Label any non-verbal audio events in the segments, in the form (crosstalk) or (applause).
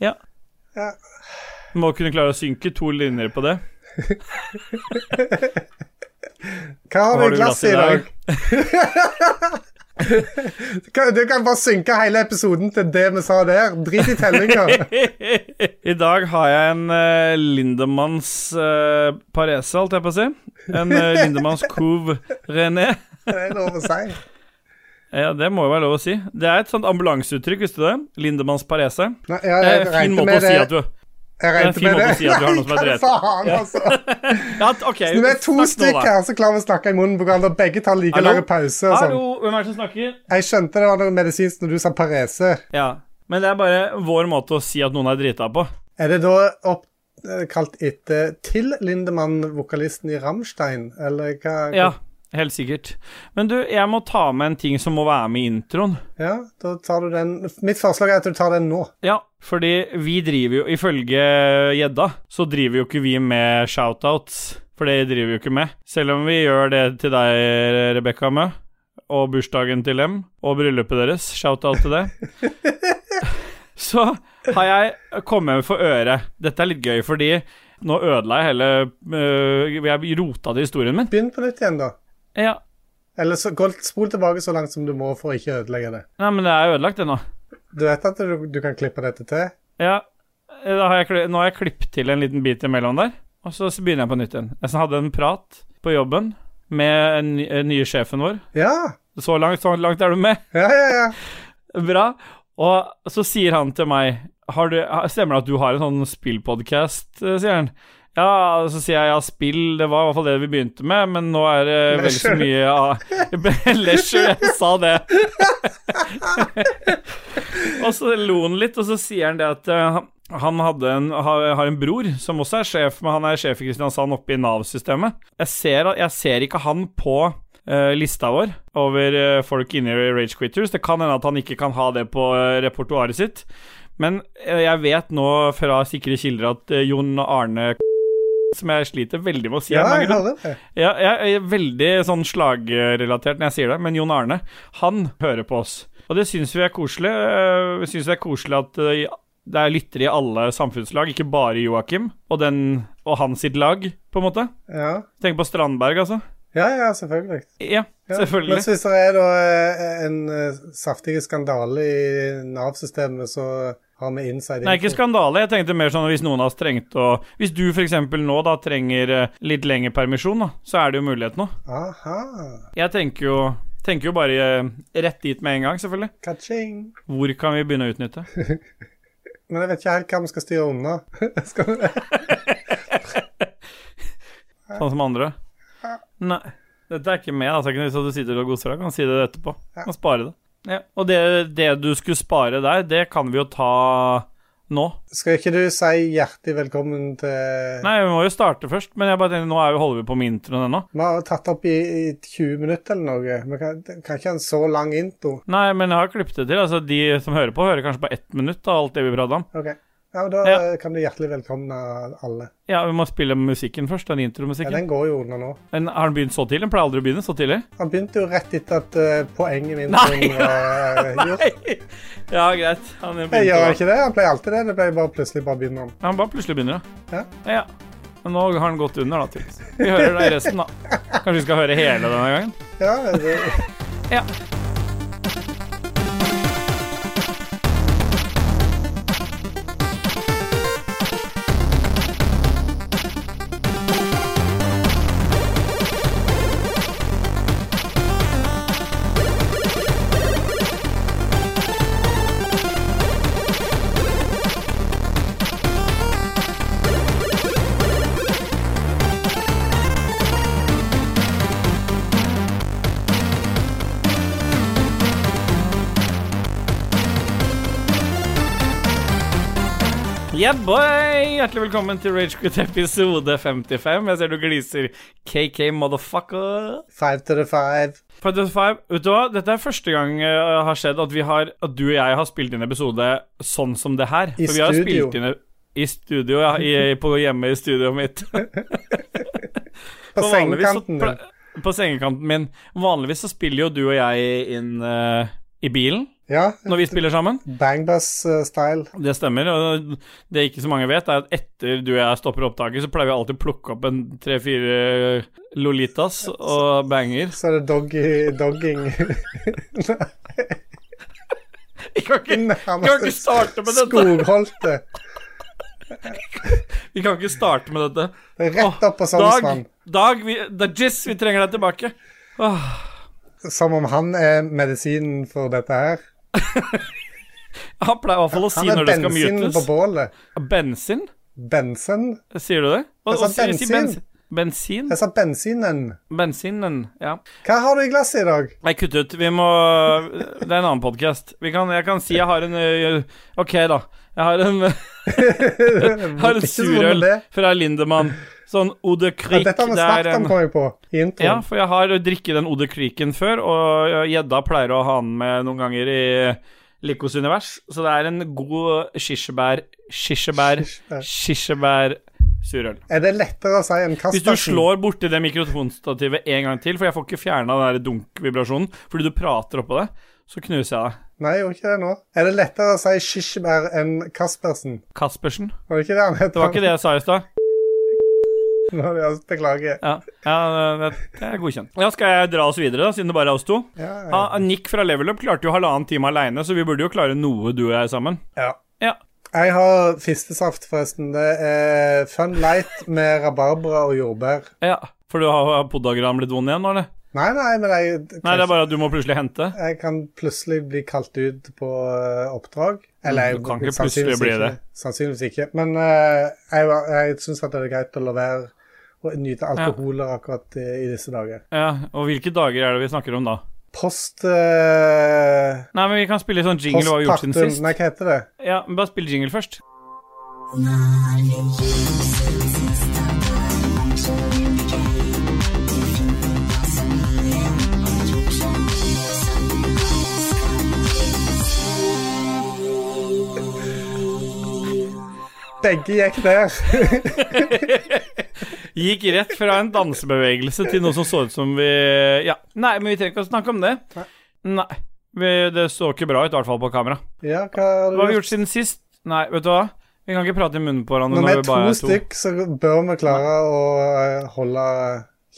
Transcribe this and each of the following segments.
Ja. Ja. Må kunne klare å synke to linjer på det. Hva har Har du i glasset i dag? du, (laughs) kan, du kan bare synke hele episoden til det vi sa der. Drit i tellinga. (laughs) I dag har jeg en uh, Lindemanns uh, Parese, holdt jeg på å si. En uh, Lindemanns Couve René. (laughs) Det er lov å si. Ja, det må jo være lov å si. Det er et sånt ambulanseuttrykk, visste du det? Lindemanns Parese. Nei, Det jeg, er en fin måte å si det. at du Jeg det regnet med det. si at du har noe som er (laughs) drept. faen, altså. (laughs) Ja, ok. Når vi er to stykker her, så klarer vi å snakke i munnen på hverandre. Begge tar like lang pause. og sånn. Hallo, hvem er det som snakker? Jeg skjønte det var noe medisinsk når du sa parese. Ja, men det er bare vår måte å si at noen er drita på. Er det da opp, eh, kalt etter til Lindemann, vokalisten i Rammstein, eller hva? Ja, helt sikkert. Men du, jeg må ta med en ting som må være med i introen. Ja, da tar du den. Mitt forslag er at du tar den nå. Ja, fordi vi driver jo, ifølge gjedda, så driver jo ikke vi med shoutouts. For det driver vi jo ikke med. Selv om vi gjør det til deg, Rebekka Mø, og bursdagen til dem, og bryllupet deres. Shoutout til det. (laughs) Så har jeg kommet for øre. Dette er litt gøy, fordi nå ødela jeg hele øh, Jeg rota til historien min. Begynn på nytt igjen, da. Ja, Eller så, gå, spol tilbake så langt som du må for å ikke ødelegge det. Nei, men det er ødelagt, det nå. Du vet at du, du kan klippe dette til? Ja, da har jeg, nå har jeg klippet til en liten bit imellom der, og så begynner jeg på nytt igjen. Jeg hadde en prat på jobben med den eh, nye sjefen vår. Ja. Så langt, så langt er du med? Ja, ja, ja. (laughs) Bra. Og så sier han til meg har du, Stemmer det at du har en sånn spillpodkast, sier han. Ja, så sier jeg ja, spill, det var i hvert fall det vi begynte med, men nå er det vel så mye ja, (laughs) Leisure, jeg sa det. (laughs) og så lo han litt, og så sier han det at eh, han en, har, har en bror som også er sjef, men han er sjef i Kristiansand oppe i Nav-systemet. Jeg, ser jeg ser ikke han på uh, lista vår over uh, folk inne i Rage Quitters. Det kan hende at han ikke kan ha det på repertoaret sitt. Men jeg vet nå fra sikre kilder at Jon Arne som jeg sliter veldig med å si Ja, jeg det. Ja, jeg er veldig sånn slagrelatert når jeg sier det, men Jon Arne, han hører på oss. Og det syns vi er koselig. Eh, Vi syns det er koselig at eh, det er lyttere i alle samfunnslag, ikke bare Joakim og, den, og hans sitt lag, på en måte. Ja. Tenk på Strandberg, altså. ja, ja, selvfølgelig. Ja. Selvfølgelig. Men hvis det er da eh, en eh, saftig skandale i Nav-systemet, så har vi inside Nei, ikke skandale. Jeg tenkte mer sånn hvis noen av oss trengte å Hvis du f.eks. nå da trenger eh, litt lengre permisjon, da, så er det jo mulighet nå. Aha. Jeg tenker jo Tenker jo bare rett dit med en gang, selvfølgelig. Ka-ching. Hvor kan vi begynne å utnytte? (laughs) Men jeg vet ikke helt hva vi skal styre unna. (laughs) skal vi (laughs) Sånn som andre? Nei. Dette er ikke med. Altså, hvis du sitter og goser deg. Kan si det etterpå. Ja. Kan spare det. Ja. Og det, det du skulle spare der, det kan vi jo ta nå. Skal ikke du si hjertelig velkommen til Nei, vi må jo starte først. Men jeg bare tenker, nå vi, holder vi på med introen ennå. Vi har tatt opp i, i 20 minutter eller noe. Vi kan, kan ikke ha en så lang intro. Nei, men jeg har klippet det til. Altså, De som hører på, hører kanskje på ett minutt av alt det vi prater om. Ok. Ja, men Da Ja. eh, kan du hjertelig velkomne alle. Ja, vi må spille musikken først. Den Ja. Den går jo under nå. Men har den begynt så tidlig? Den pleier aldri å begynne så tidlig. Han begynte jo rett etter at uh, poenget mitt Nei! var uh, (laughs) gjort. Nei! Ja, greit. Han Jeg gjør ikke det. Han pleier alltid det. Det pleier bare plutselig bare begynner han. Han bare plutselig begynner, Ja. ja. Men nå har han gått under, da. tydeligvis. Vi hører da resten, da. Kanskje vi skal høre hele denne gangen? Ja, det, Ja. Yeah, boy! Hjertelig velkommen til Ragequit episode 55. Jeg ser du gliser. KK motherfucker. five to the five. Fight to five. Vet du hva? Dette er første gang det har skjedd at, vi har, at du og jeg har spilt inn episode sånn som det her. I For vi har studio. inn i studio, ja. I, på hjemme i studioet mitt. (laughs) (laughs) På sengekanten din. På sengekanten min. Vanligvis så spiller jo du og jeg inn eh, I bilen, Ja, når vi spiller sammen. Bangbass-style. Det stemmer. Og det ikke så mange vet, er at etter du og jeg stopper opptaket, så pleier vi alltid å plukke opp en tre-fire Lolitas og banger. Så er det doggy, dogging (laughs) Vi kan ikke, kan ikke starte med dette! Skogholte. (laughs) Vi kan ikke starte med dette. Det er rett opp på Dag, Sognsvann. Dag, vi, Dajis, vi trenger deg tilbake. Åh, Som om han er medisinen for dette her. (laughs) han pleier i hvert fall å si når det skal mutes. Han er bensin på bålet. Bensin? Bensen. Sier du det? Og, Jeg sa bensin. si- si bensin. bens- Bensin? Jeg sa bensinen. Bensinen, ja. Hva har du i glasset i dag? Nei, kutt ut. Vi må Det er en annen podkast. Jeg kan si jeg har en Ok, da. Jeg har en, (laughs) har en surøl fra Lindemann. Sånn Ode Creek Ja, dette har vi snakket om, kom jeg på. I Ja, for jeg har drikket den Ode Creeken før, og gjedda pleier å ha den med noen ganger i Likos univers. Så det er en god kirsebær Kirsebær Kirsebær surøl. Er det lettere å si enn Hvis du slår borti det mikrofonstativet en gang til, for jeg får ikke fjerna den dunk-vibrasjonen fordi du prater oppå det, så knuser jeg deg. Nei, jeg gjorde ikke det nå. Er det lettere å si kirsebær enn Kaspersen? Kaspersen. Var det ikke det han het? Det var ikke det jeg sa i stad. (laughs) Beklager. Ja, ja det, er godkjent. Ja, skal jeg dra oss videre, da, siden det bare er oss to? Ja, ja. Nick fra Level Up klarte jo halvannen time aleine, så vi burde jo klare noe, du og jeg sammen. ja. Ja. Jeg har fistesaft, forresten. Det er Fun Light med rabarbra og jordbær. ja. For du har podagram blitt vond igjen nå, eller? Nei, nei, men jeg, Nei, det er bare at du må plutselig hente. jeg kan plutselig bli kalt ut på eh, oppdrag. Eller jeg, du kan ikke plutselig bli det. Sannsynligvis ikke. Men uh, jeg, jeg syns det er greit å la være å nyte alkoholer akkurat i, i disse dager. Ja, Og hvilke dager er det vi snakker om da? Post uh, Nei, men vi kan spille sånn jingle hva vi har gjort siden sist. Nei, hva heter det? Ja, men Bare spill jingle først. Begge gikk der. (laughs) Gikk rett fra en dansebevegelse til noe som så ut som vi Ja. Nei, men vi trenger ikke å snakke om det. Nei. Nei. Vi, det så ikke bra ut, i hvert fall på kamera. ja, hva har du Hva har vi gjort? siden sist? Nei, vet du hva? Vi kan ikke prate i munnen på hverandre Når vi er vi bare to er to. stykk, så bør vi klare å eh, holde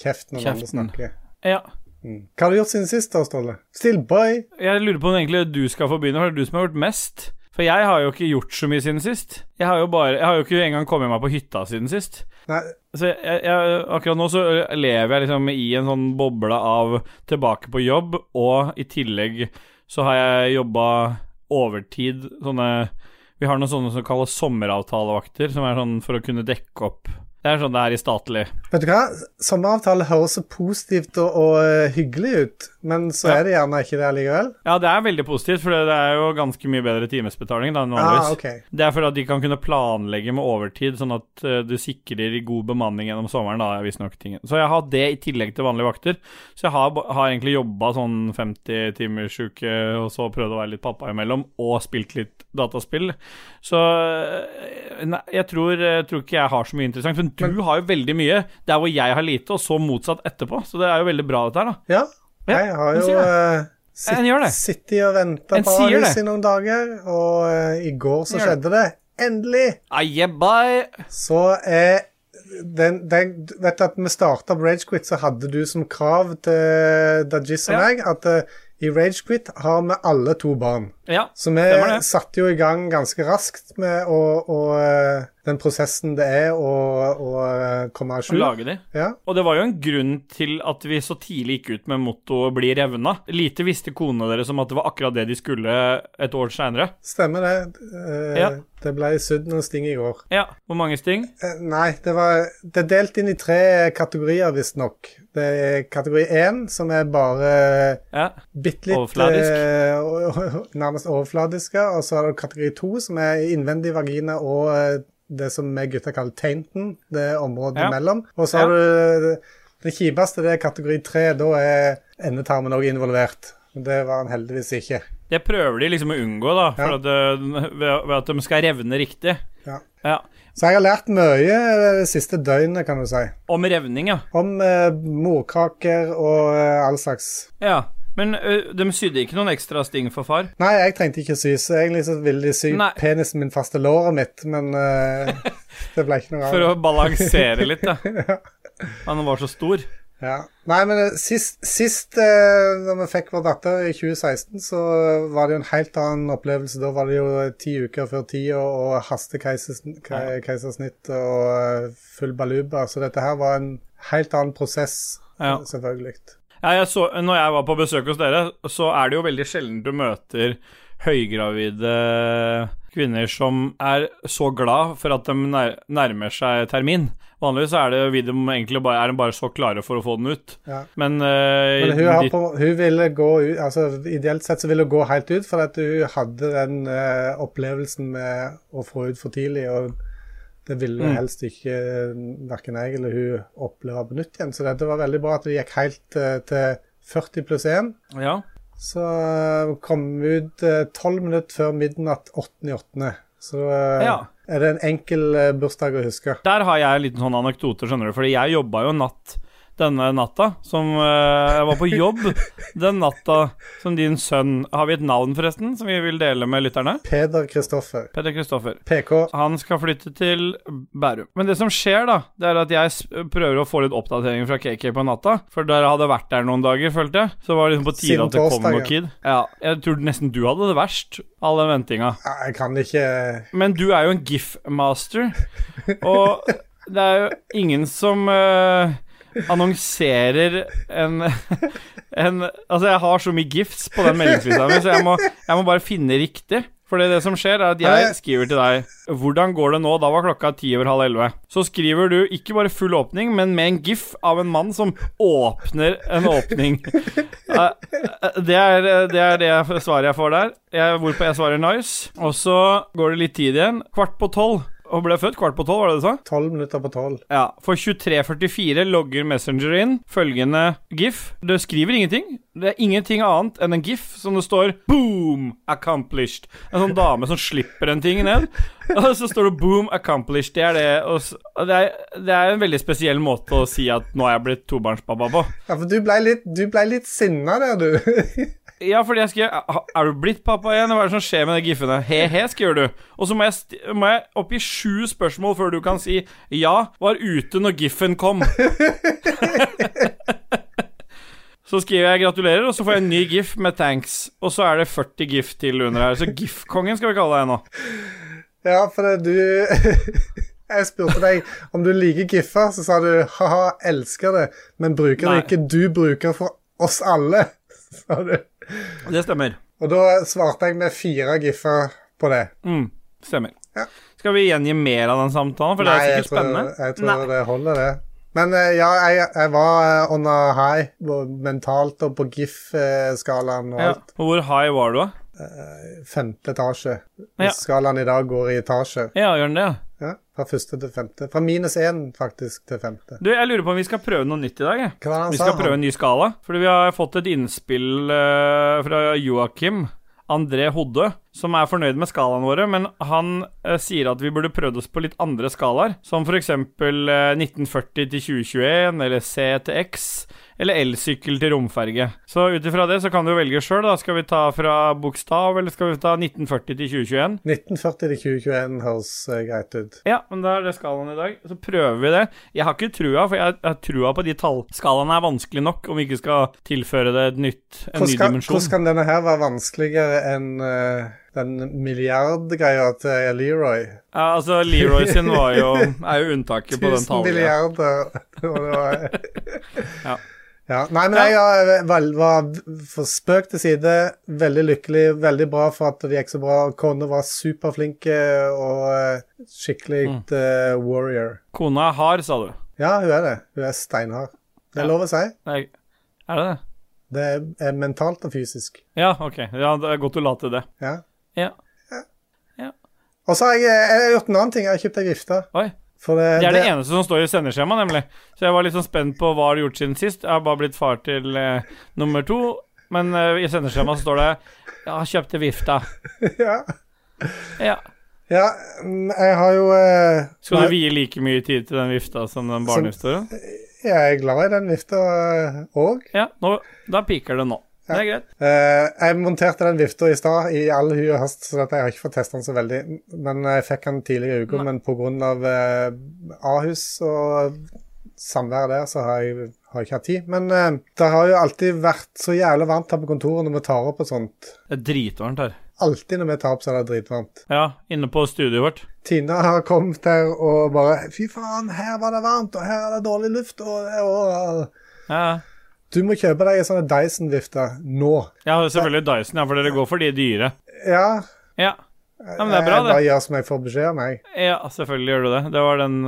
kjeft når andre snakker. Ja. Mm. Hva har du gjort siden sist, da, Ståle? Still boy. Jeg lurer på om egentlig du skal få begynne, for det er du som har gjort mest. For jeg har jo ikke gjort så mye siden sist. Jeg har jo, bare, jeg har jo ikke engang kommet meg på hytta siden sist. Nei, Så jeg, jeg, akkurat nå så lever jeg liksom i en sånn boble av tilbake på jobb, og i tillegg så har jeg jobba overtid, sånne Vi har noen sånne som kalles sommeravtalevakter, som er sånn for å kunne dekke opp Det er sånn det er i statlig. Vet du hva? Sommeravtale høres så positivt og, og eh, hyggelig ut, men så Ja. er det gjerne ikke det allikevel. Ja, det er veldig positivt, for det er jo ganske mye bedre timesbetaling da enn vanligvis. Ah, okay. ok. Det er for at de kan kunne planlegge med overtid, sånn at uh, du sikrer god bemanning gjennom sommeren. da, visstnok. Så jeg har det i tillegg til vanlige vakter. Så jeg har, har egentlig jobba sånn 50 timers uke, og så prøvd å være litt pappa imellom, og spilt litt dataspill. Så eh, nei, jeg tror, jeg tror ikke jeg har så mye interessant. Men du har jo veldig mye der hvor jeg har lite, og så motsatt etterpå. Så det er jo veldig bra, dette her, da. Ja, Ja, jeg har jo det. sittet og venta på Aris i noen dager, og uh, i går så skjedde det. Endelig! Aye, bye. Så er den, den, Vet du at vi starta Ragequit, så hadde du som krav til Dajis og meg at uh, i Ragequit har vi alle to barn. Ja, Så vi satte jo i gang ganske raskt med å, å, eh, den prosessen det er å, å eh, komme à jour. lage de. Ja. Og det var jo en grunn til at vi så tidlig gikk ut med mottoet 'bli revna'. Lite visste konene deres om at det var akkurat det de skulle et år seinere. Stemmer det. Eh, Ja. Det ble sydd noen sting i går. Ja, hvor mange sting? Eh, Nei, det var Det er delt inn i tre kategorier, visstnok. Det er kategori én, som er bare Ja. bitte litt Overfladisk. eh, nærmest overfladiske. Og så har du kategori to, som er innvendig vagina og eh, det som vi gutter kaller tainten. Det området Ja. imellom. Og så har du det kjipeste, det er kategori tre. Da er endetarmen òg involvert. Det var han heldigvis ikke. Det prøver de liksom å unngå, da, Ja. at, ved, ved at de skal revne riktig. Ja. Ja. Så jeg har lært mye det siste døgnet, kan du si. Om revning, ja. Om eh, morkaker og eh, all slags. Ja. Men ø, de sydde ikke noen ekstra sting for far? Nei, jeg trengte ikke sy, så egentlig så ville de sy Nei. penisen min fast til låret mitt, men ø, (laughs) det ble ikke noe av For å balansere litt, da. (laughs) ja. Han var så stor. Ja. Nei, men sist, sist når vi fikk vår datter i 2016, så var det jo en helt annen opplevelse. Da var det jo ti uker før tida og hastekeisersnitt og full baluba. Så dette her var en helt annen prosess, Ja. selvfølgelig. Ja, jeg så, når jeg var på besøk hos dere, så er det jo veldig sjelden du møter høygravide kvinner som er så glad for at de nær, nærmer seg termin. Vanligvis er det de egentlig bare, er de bare så klare for å få den ut. Ja. Men, uh, Men hun, på, hun ville gå ut altså Ideelt sett så ville hun gå helt ut, for at hun hadde den uh, opplevelsen med å få ut for tidlig. og det ville Mm. helst ikke verken jeg eller hun oppleve på nytt igjen. Så dette var veldig bra at det gikk helt eh, til 40 pluss 1. ja. Så eh, kom vi ut eh, tolv minutter før midnatt 8.8. Så eh, Ja. er det en enkel eh, bursdag å huske. Der har jeg en liten sånn anekdote, skjønner du. Fordi jeg jobba jo natt denne natta. Som eh, Jeg var på jobb den natta som din sønn Har vi et navn, forresten, som vi vil dele med lytterne? Peder Kristoffer. Peder Kristoffer. PK. Han skal flytte til Bærum. Men det som skjer, da, det er at jeg prøver å få litt oppdateringer fra KK på natta. For der hadde vært der noen dager, følte jeg. Så var det liksom på tide at det kom noe kid. Ja, jeg tror nesten du hadde det verst, all den ventinga. Jeg kan ikke Men du er jo en GIF-master, og det er jo ingen som eh, annonserer en, en Altså, jeg har så mye gifts på den meldingslista mi, så jeg må, jeg må bare finne riktig. For det som skjer, er at jeg skriver til deg 'Hvordan går det nå?' Da var klokka ti over halv elleve. Så skriver du ikke bare full åpning, men med en gif av en mann som åpner en åpning. Eh, eh, Det er det, er det svaret jeg får der. Jeg, hvorpå jeg svarer 'nice'. Og så går det litt tid igjen. Kvart på tolv. Og ble født kvart på tolv, var det du sa? tolv minutter på tolv. Ja. For 23.44 logger Messenger inn følgende gif. Det skriver ingenting. Det er ingenting annet enn en gif som det står 'Boom! Accomplished'. En sånn dame som slipper en ting ned, (laughs) og så står det 'Boom! Accomplished'. Det er det. Og det, er, det er en veldig spesiell måte å si at nå er jeg blitt tobarnspappa på. Ja, for du ble litt, du ble litt sinna der, du. (laughs) Ja, fordi jeg skrev Er du blitt pappa igjen? Hva er det som skjer med de giffene? He-he, skriver du. Og så må jeg, må jeg oppgi sju spørsmål før du kan si ja, var ute når giffen kom. (laughs) så skriver jeg gratulerer, og så får jeg en ny gif med thanks. Og så er det 40 gif til under her. Så gif-kongen skal vi kalle deg nå. ja, for du (laughs) Jeg spurte deg om du liker giffer, så sa du ha-ha, elsker det, men bruker Nei. det ikke du bruker for oss alle, (laughs) sa du. Det stemmer. Og da svarte jeg med fire giffer på det. Mm, stemmer. Ja. Skal vi gjengi mer av den samtalen, for det er jeg sikkert tror, spennende? jeg tror Nei. det holder, det. Men eh, ja, jeg, jeg var eh, on a high mentalt og på GIF-skalaen og Ja. alt. Og hvor high var du, da? Femte etasje. Ja. Skalaen i dag går i etasjer. Ja, gjør den det? ja? Fra første til femte. Fra minus én faktisk til femte. Du, jeg lurer på om vi skal prøve noe nytt i dag, jeg. Hva han Vi sa? skal prøve en ny skala. Fordi vi har fått et innspill uh, fra Joakim André Hodde, som er fornøyd med skalaene våre, men han eh, sier at vi burde prøvd oss på litt andre skalaer, som f.eks. Uh, 1940 til 2021, eller C til X, eller elsykkel til romferge. Så ut ifra det så kan du velge sjøl, da. Skal vi ta fra bokstav, eller skal vi ta 1940 til 2021? 1940 til 2021 høres eh, greit ut. Ja, men da er det skalaen i dag. Så prøver vi det. Jeg har ikke trua, for jeg har trua på de tallskalaene er vanskelig nok om vi ikke skal tilføre det et nytt, en Hvordan ny dimensjon. hvordan kan denne her være vanskeligere enn eh, den milliardgreia til Leroy? Ja, altså, Leroy sin var jo, (laughs) er jo unntaket på den talen. Tusen milliarder. (laughs) Ja. Ja, Nei, men jeg var, var for spøk til side veldig lykkelig. Veldig bra for at det gikk så bra. Kone var superflinke og eh, skikkelig Mm. uh, warrior. Kona er hard, sa du. Ja, hun er det. Hun er steinhard. Det er Ja. lov å si. Nei, er det det? Det er mentalt og fysisk. Ja, ok. Ja, det er godt du la til det. Ja. Ja. Og så har jeg, jeg har gjort en annen ting. Jeg har kjøpt ei vifte. Oi. Det, Det er det eneste som står i sendeskjemaet, nemlig. Så jeg var litt sånn spent på hva du har gjort siden sist. Jeg har bare blitt far til eh, nummer to. Men eh, i sendeskjemaet står det Ja, kjøpte vifta. (laughs) ja. Ja. ja, mm, jeg har jo eh, Skal du vie like mye tid til den vifta som den barnevifta? Jeg er glad i den vifta òg. Ja, nå, da piker det nå. Det er greit. Uh, jeg monterte den vifta i stad i all hu og hast, så jeg har ikke fått testa den så veldig. Men jeg fikk den tidligere i uka, men pga. Uh, Ahus og samværet der, så har jeg, har ikke hatt tid. Men uh, det har jo alltid vært så jævlig varmt her på kontoret når vi tar opp og sånt. Det er dritvarmt her. Alltid når vi tar opp, så er det dritvarmt. Ja, inne på studioet vårt. Tina har kommet her og bare Fy faen, her var det varmt, og her er det dårlig luft, og, og Ja, Du må kjøpe deg en sånn Dyson-vifte nå. ja selvfølgelig Dyson, ja, for dere går for de dyre. Ja. Ja, ja men det er bra, jeg bare det. gjør som jeg får beskjed om, jeg. Ja, selvfølgelig gjør du det. Det var den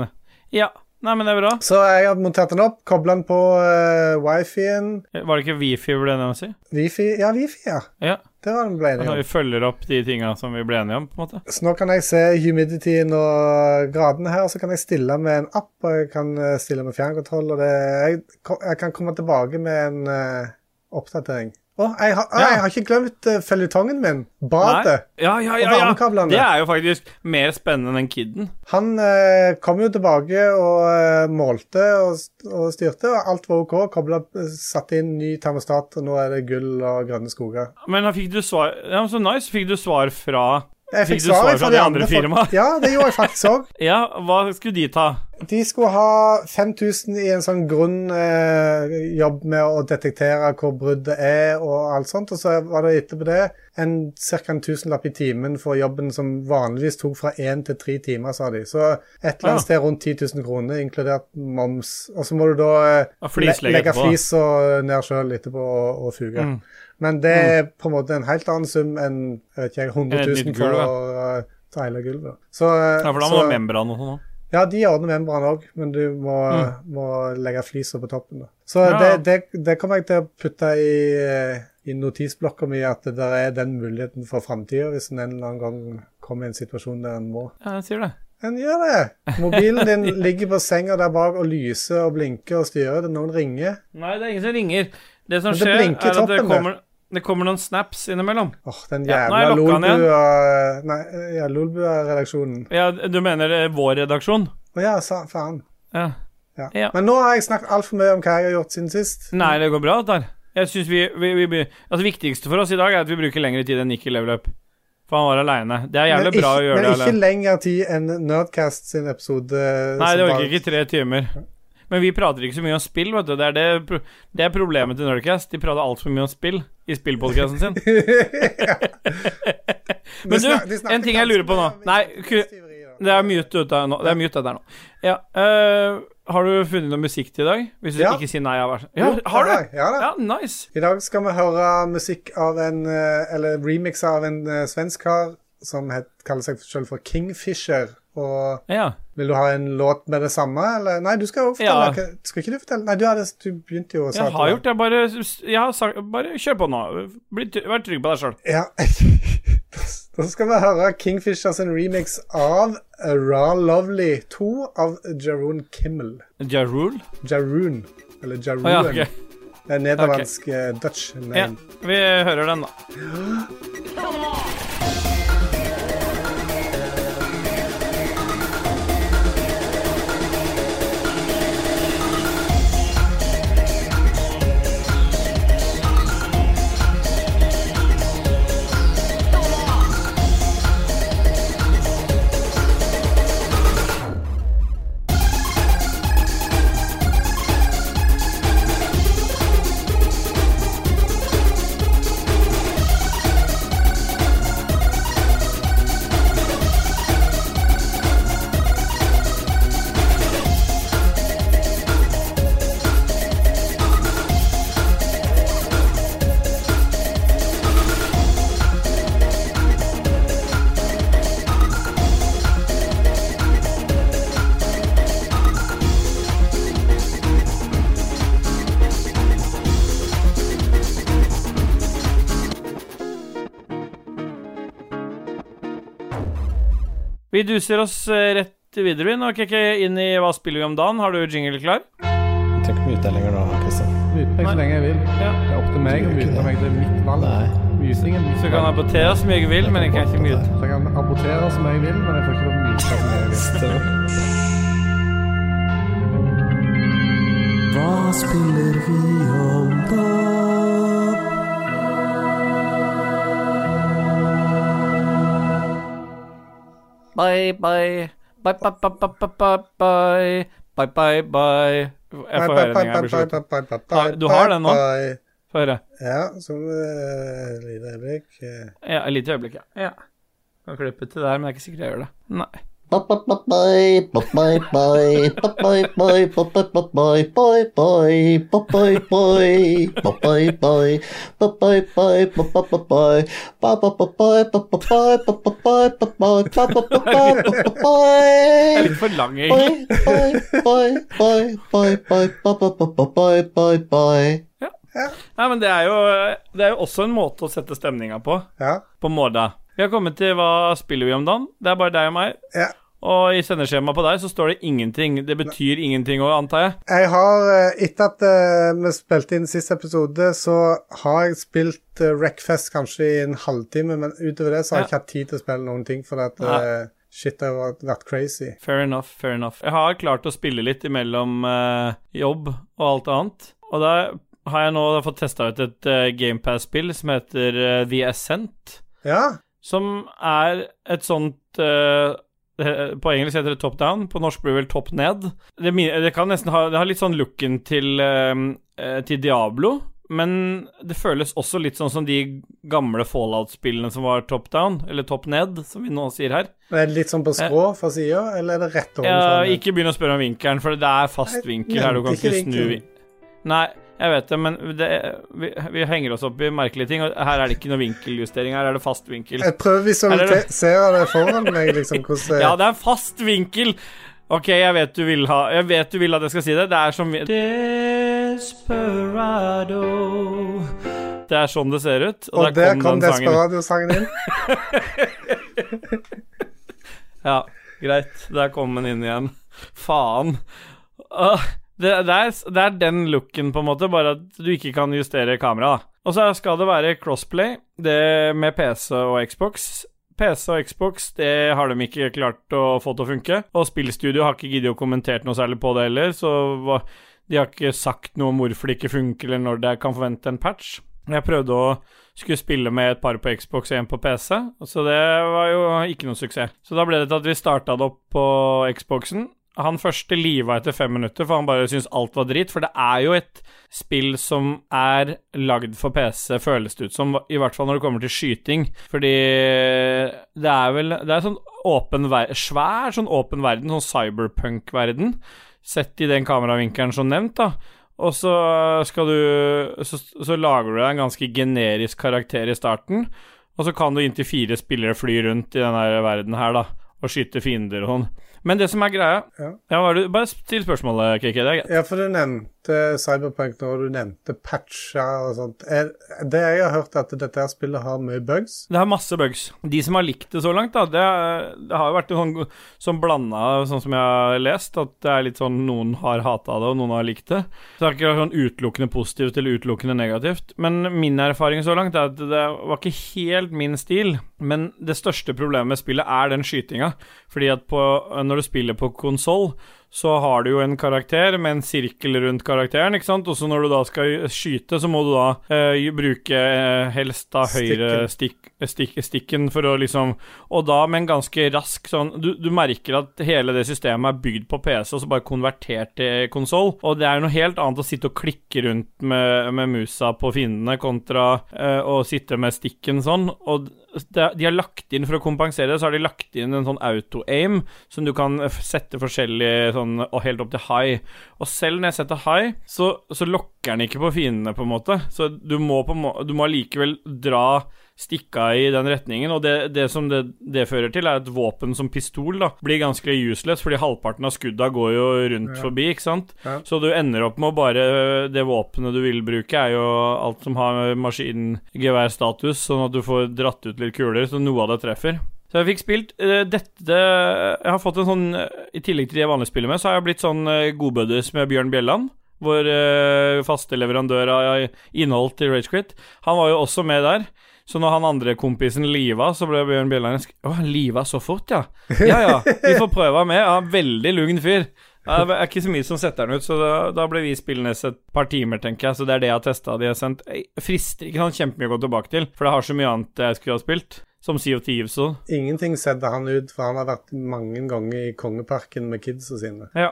Ja, nei, men det er bra. Så jeg har montert den opp, kobla den på uh, wifien. Var det ikke Wifi ble det å si? Wifi Ja, wifi, ja. Ja. Det var den ble Når enige om. vi følger opp de tinga som vi ble enige om, på en måte. Så nå kan jeg se humidityen og gradene her, og så kan jeg stille med en app, og jeg kan eh, stille med fjernkontroll, og det jeg, jeg kan komme tilbake med en uh, oppdatering. Å, jeg, har- Ja. jeg har ikke glemt uh, føljetongen min. Badet. Ja, Ja, ja, Og varmekablene. Det er jo faktisk mer spennende enn Kidden. Han uh, kom jo tilbake og uh, målte og, og styrte, og alt var OK. Kobla, satte inn ny termostat, og nå er det gull og grønne skoger. Men da fikk du svar Ja, så nice. Fikk du svar fra Jeg Fikk fikk svar fra de andre firmaene? Ja, det gjorde jeg faktisk òg. (laughs) Ja, hva skulle de ta? De skulle ha 5000 i en sånn grunnjobb eh, jobb med å detektere hvor bruddet er og alt sånt. Og så var det etterpå det en ca. en tusenlapp i timen for jobben som vanligvis tok fra én til tre timer, sa de. Så et eller annet sted rundt 10 000 kroner, inkludert moms. Og så må du da eh, le legge flis og ned sjøl etterpå og, og fuge. Mm. Men det er på en måte en helt annen sum enn ikke, 100 000 nytt for å uh, ta hele gulvet. Så, eh, Ja, for da må du ha membran og sånn òg. ja, de ordner membran òg, men du må, må legge fliser på toppen. Da. Så Mm. Ja. det, det, det kommer jeg til å putte i, eh, i notisblokka mi, at det der er den muligheten for framtida, hvis en en eller annen gang kommer i en situasjon der en må. Ja, jeg sier det. En gjør det! Mobilen din (laughs) ligger på senga der bak og lyser og blinker og styrer. Det er noen ringer. Nei, det er ingen som ringer. Det som det skjer, er at det. kommer, det kommer noen snaps innimellom. Åh, den Ja, nå er jævla den igjen. Lolbua Nei, ja, Lolbua-redaksjonen. Ja, du mener eh, vår redaksjon? Å ja, sa, faen. Ja. Ja. Ja. Men nå har jeg snakket altfor mye om hva jeg har gjort siden sist. Nei, det går bra, dette. Jeg synes vi, vi, vi, Altså, Det viktigste for oss i dag er at vi bruker lengre tid enn Nikki Level Up. For han var aleine. Det er jævlig men bra ikke, å gjøre men det ikke alene. lengre tid enn Nerdcast sin episode. Nei, det orker ikke tre timer. Men vi prater ikke så mye om spill, vet du. Det er, det, det er problemet til Nerdcast. De prater altfor mye om spill i spillpodkasten sin. (laughs) (laughs) Men du, en ting jeg lurer på nå. Nei, det er mute ute nå. Det er mute der nå. Ja. øh, har du funnet noe musikk til i dag? Hvis du Ja. ikke sier nei, ja, vær Ja, har du? Ja. Ja, nice. I dag skal vi høre musikk av en eh, Eller remix av en eh, svensk kar som het, kaller seg selv for Kingfisher. Og Ja. vil du ha en låt med det samme, eller? Nei, du skal jo fortelle. Ja. Skal ikke du fortelle? Nei, du, hadde, du begynte jo å si Jeg har gjort det. Bare, jeg har sagt, bare kjør på nå. Bli, vær trygg på deg sjøl. Ja. (laughs) Da skal vi høre Kingfishers remix av Raw Lovely 2 av Jarun Kimmel. Jarul? Jarun. Eller Jarun. Ah, ja, okay. Det er nederlandsk okay. Dutch name. Ja, vi hører den, da. (gasps) Vi duser oss eh, rett videre vi. Nå er ikke inn i Hva spiller vi om dagen? Har du jingle klar? Jeg trenger ikke mute deg lenger nå, Kristian. Mute meg så lenge jeg vil. Ja. Det er opp til meg å mute meg. Det er mitt valg. Nei. Musing er Så kan jeg abortere så mye jeg vil, men jeg kan ikke mute. Så jeg kan abortere som jeg vil, men jeg får ikke lov å mute som jeg vil. Hva spiller vi om da? Bye, bye. Bye, bye, bye, bye, bye, bye, bye. Bye, bye, bye. Jeg får høre den jeg blir slutt. Du har den nå? Få høre. Ja, så et lite øyeblikk. eh. Ja, et lite øyeblikk, ja. ja. Kan klippe til der, men jeg er ikke sikker jeg gjør det. Nei. Litt for lang, egentlig. Nei, men det er, jo, det er jo også en måte å sette stemninga på. Ja. På måte. Vi har kommet til hva spiller vi om dagen. Det er bare deg og meg. ja. Og i sendeskjemaet på deg så står det ingenting. Det betyr ingenting òg, antar jeg. Jeg har, eh, etter at eh, vi spilte inn siste episode, så har jeg spilt uh, Wreckfest kanskje i en halvtime, men utover det så har jeg ikke hatt tid til å spille noen ting, for at eh, shit, det har vært- crazy. Fair enough, fair enough. Jeg har klart å spille litt imellom uh, jobb og alt annet. Og da har jeg nå fått testa ut et uh, GamePass-spill som heter uh, The Ascent. Ja. Som er et sånt eh, det- På engelsk heter det top down, på norsk blir det vel Top ned. Det, det kan nesten ha Det har litt sånn looken til, eh, eh, til Diablo, men det føles også litt sånn som de gamle Fallout-spillene som var top down, eller Top ned, som vi nå sier her. Er det litt sånn på skrå fra sida, eller er det rett over? Ja, ikke begynn å spørre om vinkelen, for det er fast vinkel her. Du kan ikke snu. Nei, jeg vet det, men det, vi, vi henger oss opp i merkelige ting, og her er det ikke noe vinkeljustering. Her er det fast vinkel. Jeg prøver å Er ser visualisere det foran meg, liksom, hvordan Ja, det er fast vinkel. Ok, jeg vet du vil ha Jeg vet du vil at jeg skal si det. Det er som Desperado Det er sånn det ser ut. Og der kom kom. Desperado-sangen inn. (laughs) Ja, greit. Der kom den inn igjen. Faen. Åh, det, det, er, det er den looken, på en måte, bare at du ikke kan justere kameraet. Og så skal det være crossplay, det med PC og Xbox. PC og Xbox det har de ikke klart å få til å funke. Og spillstudio har ikke giddet å kommentere noe særlig på det heller, så de har ikke sagt noe om hvorfor det ikke funker, eller når det kan forvente en patch. Jeg prøvde å skulle spille med et par på Xbox og en på PC, så det var jo ikke noe suksess. Så da ble det til at vi starta det opp på Xboxen. Han første liva etter fem minutter, for han bare syntes alt var dritt. For det er jo et spill som er lagd for PC, føles det ut som. I hvert fall når det kommer til skyting. Fordi det er vel Det er sånn åpen ver svær sånn åpen verden, sånn cyberpunk-verden. Sett i den kameravinkelen som nevnt, da. Og så skal du så, så lager du deg en ganske generisk karakter i starten. Og så kan du inntil fire spillere fly rundt i denne verden her, da. Og skyte fiender og sånn. Men det som er greia Ja. ja, Bare still spørsmålet, KK. Det er greit. Ja, for du nevnte Cyberpunk når du nevnte patcher og sånt. Er, det jeg har hørt, at dette spillet har mye bugs. Det har masse bugs. De som har likt det så langt, da, det, det har jo vært sånn, sånn blanda, sånn som jeg har lest, at det er litt sånn noen har hata det, og noen har likt det. Så det er ikke sånn utelukkende positivt eller utelukkende negativt. Men min erfaring så langt er at det var ikke helt min stil. Men det største problemet med spillet er den skytinga. Fordi at på, når du spiller på konsoll, så har du jo en karakter med en sirkel rundt karakteren, ikke sant? Og så når du da skal skyte, så må du da eh, bruke eh, helst da høyre stikk, stikk, stikken for å liksom Og da med en ganske rask sånn du, du merker at hele det systemet er bygd på PC, og så bare konvertert til konsoll. Og det er noe helt annet å sitte og klikke rundt med, med musa på fiendene kontra eh, å sitte med stikken sånn. Og de har lagt inn, for å kompensere det, så har de lagt inn en sånn auto-aim som du kan sette forskjellig sånn og helt opp til high. Og selv når jeg setter high, så, så lokker den ikke på fiendene, på en måte. Så du må, på, du må allikevel dra stikka i den retningen, og det, det som det, det fører til, er et våpen som pistol da, blir ganske useless, fordi halvparten av skudda går jo rundt Ja. forbi, ikke sant? Ja. Så du ender opp med å bare Det våpenet du vil bruke, er jo alt som har maskingeværstatus, sånn at du får dratt ut litt kuler, så noe av det treffer. Så jeg fikk spilt uh, dette Jeg har fått en sånn I tillegg til det jeg vanligvis spiller med, så har jeg blitt sånn uh, godbuddies med Bjørn Bjelland. Vår eh, faste leverandør av innhold til Ragequit. Han var jo også med der. Så når han andre kompisen liva, så ble Bjørn Bjelland Å, han liva så fort, ja. Ja ja, vi får prøve med. Ja, veldig lugn fyr. Det er ikke så mye som setter den ut, så da, da ble vi spillende et par timer, tenker jeg. Så det er det jeg har testa. De har sendt Jeg frister ikke sånn kjempemye å gå tilbake til, for det har så mye annet jeg skulle ha spilt. Som Sea of Thieves og Ingenting setter han ut, for han har vært mange ganger i Kongeparken med kidsa sine. Ja.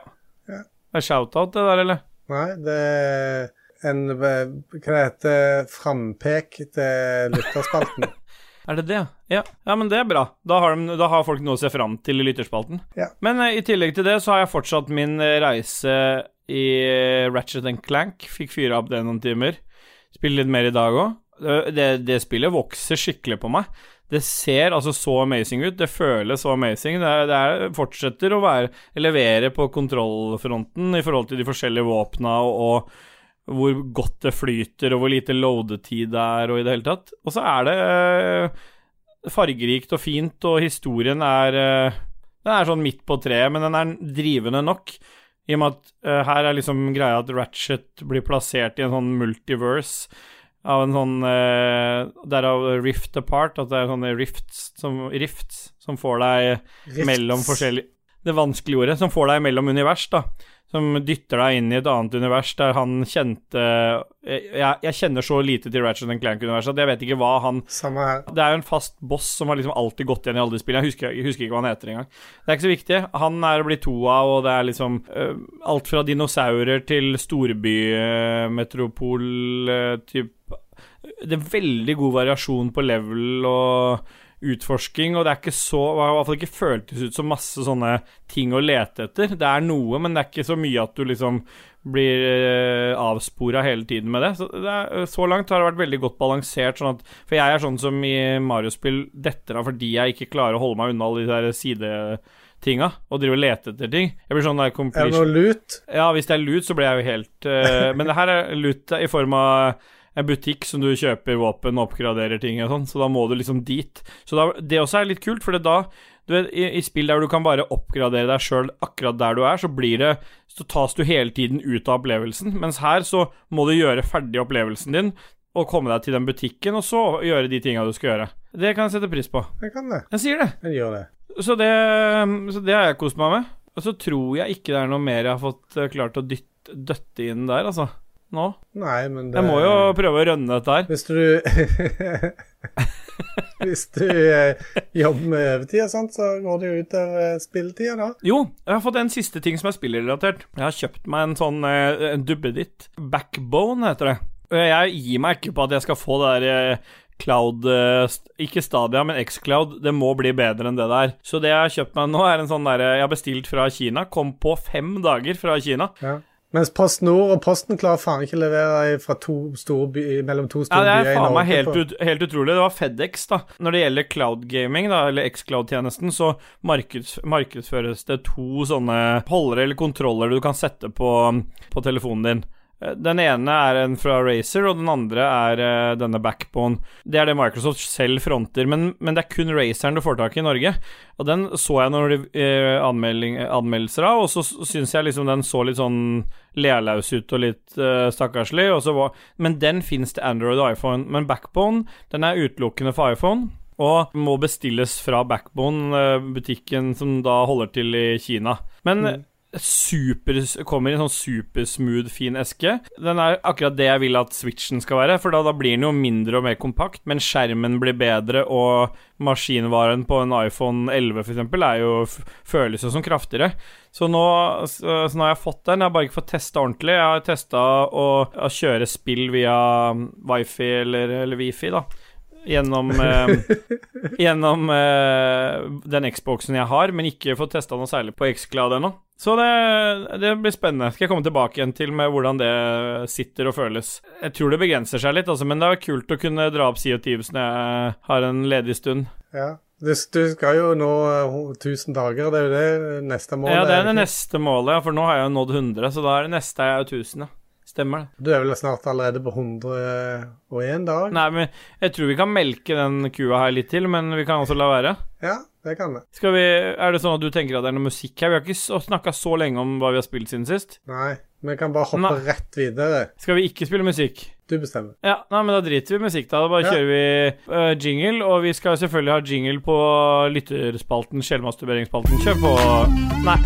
Ja. Det er shout-out, det der, eller? Nei, det en Hva heter det Frampek til lytterspalten. (laughs) Er det det? Ja. ja, men det er bra. Da har, de, da har folk noe å se fram til i lytterspalten. Ja. Men eh, i tillegg til det så har jeg fortsatt min eh, reise i eh, Ratchet and Clank. Fikk fyra opp det noen timer. Spiller litt mer i dag òg. Det, det spillet vokser skikkelig på meg. Det ser altså så amazing ut. Det føles så amazing. Det, er, det er, fortsetter å være, levere på kontrollfronten i forhold til de forskjellige våpna og, og hvor godt det flyter, og hvor lite loadetid det er, og i det hele tatt. Og så er det eh, fargerikt og fint, og historien er eh, Den er sånn midt på treet, men den er drivende nok. I og med at eh, her er liksom greia at Ratchet blir plassert i en sånn multiverse av en sånn uh, Derav Rift Apart, at det er sånne rifts som, rifts som får deg Rifts. mellom forskjellige Det vanskelige ordet, som får deg mellom univers, da. Som dytter deg inn i et annet univers der han kjente Jeg, jeg kjenner så lite til Ratchet Clank-universet at jeg vet ikke hva han Samme her. Det er jo en fast boss som har liksom alltid gått igjen i alle de spillene. Jeg husker, jeg husker ikke hva han heter engang. Det er ikke så viktig. Han er å bli to av, og det er liksom uh, alt fra dinosaurer til storbymetropol øh, typ Det er veldig god variasjon på level og utforsking, og det er ikke så I hvert fall ikke føltes ut som masse sånne ting å lete etter. Det er noe, men det er ikke så mye at du liksom blir eh, avspora hele tiden med det. Så, det er, så langt har det vært veldig godt balansert. Sånn at, for jeg er sånn som i Mario-spill detter av fordi jeg ikke klarer å holde meg unna alle de der sidetinga og driver og leter etter ting. Jeg blir sånn der Er det noe lut? Ja, hvis det er lut, så blir jeg jo helt eh, Men det her er lut i form av en butikk som du kjøper våpen og oppgraderer ting og sånn, så da må du liksom dit. Så da, det også er litt kult, for da du vet, i, I spill der du kan bare oppgradere deg sjøl akkurat der du er, så blir det Så tas du hele tiden ut av opplevelsen, mens her så må du gjøre ferdig opplevelsen din og komme deg til den butikken, og så gjøre de tinga du skal gjøre. Det kan jeg sette pris på. Jeg kan det. Jeg sier det. Jeg gjør det. Så det, så det har jeg kost meg med. Og så tror jeg ikke det er noe mer jeg har fått eh, klart å dytte, døtte inn der, altså. Nå. Nei, men det Jeg må jo prøve å rønne dette her. Hvis du (laughs) Hvis du eh, jobber med overtid så går det jo ut av eh, spilletida da. Jo, jeg har fått en siste ting som er spillrelatert. Jeg har kjøpt meg en sånn eh, en duppeditt. Backbone heter det. Og Jeg gir meg ikke på at jeg skal få det der eh, Cloud eh, Ikke Stadia, men Xcloud. Det må bli bedre enn det der. Så det jeg har kjøpt meg nå, er en sånn derre Jeg har bestilt fra Kina. Kom på fem dager fra Kina. Ja. Mens Post Nord og Posten klarer faen ikke å levere fra to store by, mellom to store byer Ja, det er faen meg helt, ut, helt utrolig. Det var FedEx, da. Når det gjelder cloud gaming, da, eller X-Cloud-tjenesten, så markeds, markedsføres det to sånne holdere eller kontroller du kan sette på, på telefonen din. Eh, Den ene er en fra Razer, og den andre er uh, denne Backbone. Det er det Microsoft selv fronter, men, men det er kun Razeren du får tak i i Norge. Og den så jeg noen eh, anmeldelser av, og så syns jeg liksom den så litt sånn lealaus ut og litt uh, stakkarslig. Var, men den fins til Android og iPhone. Men Backbone den er utelukkende for iPhone. Og må bestilles fra Backbone, butikken som da holder til i Kina. Men Mm. Super, kommer i en sånn supersmooth, fin eske. Den er akkurat det jeg vil at Switchen skal være, for da, da blir den jo mindre og mer kompakt, men skjermen blir bedre, og maskinvaren på en iPhone 11 f.eks. er jo føles som kraftigere. Så nå, så, så nå har jeg fått den. Jeg har bare ikke fått testa ordentlig. Jeg har testa å, å kjøre spill via um, wifi eller, eller wifi, da. Gjennom, eh, (laughs) gjennom eh, den Xboxen jeg har, men ikke fått testa noe særlig på Xcloud ennå. Så det, det blir spennende. Skal jeg komme tilbake igjen til med hvordan det sitter og føles. Jeg tror det begrenser seg litt, altså, men det er kult å kunne dra opp Sea of Thieves når jeg har en ledig stund. Ja. Du, du skal jo nå eh, 1000 dager, det er jo det neste målet. Ja, det er det neste målet, ja, for nå har jeg jo nådd 100, så da er det neste jeg er jo 1000, ja. Stemmer det. Du er vel snart allerede på 101 dag? Nei, men jeg tror vi kan melke den kua her litt til, men vi kan også la være. Ja, det kan det. Skal vi, Er det sånn at du tenker at det er noe musikk her? Vi har ikke snakka så lenge om hva vi har spilt siden sist. Nei, vi kan bare hoppe Nei. rett videre. Skal vi ikke spille musikk? Du bestemmer. Ja, nei, men da driter vi musikk, da. Da bare Ja. kjører vi uh, jingle, og vi skal selvfølgelig ha jingle på lytterspalten, sjelmasturberingsspalten. Kjør på Nei.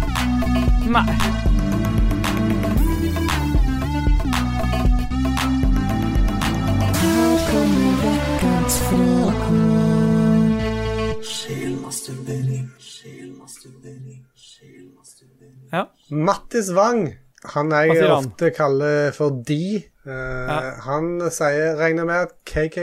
Nei. Mattis Wang, han jeg han? ofte kaller for De. eh, Han sier regner med at KK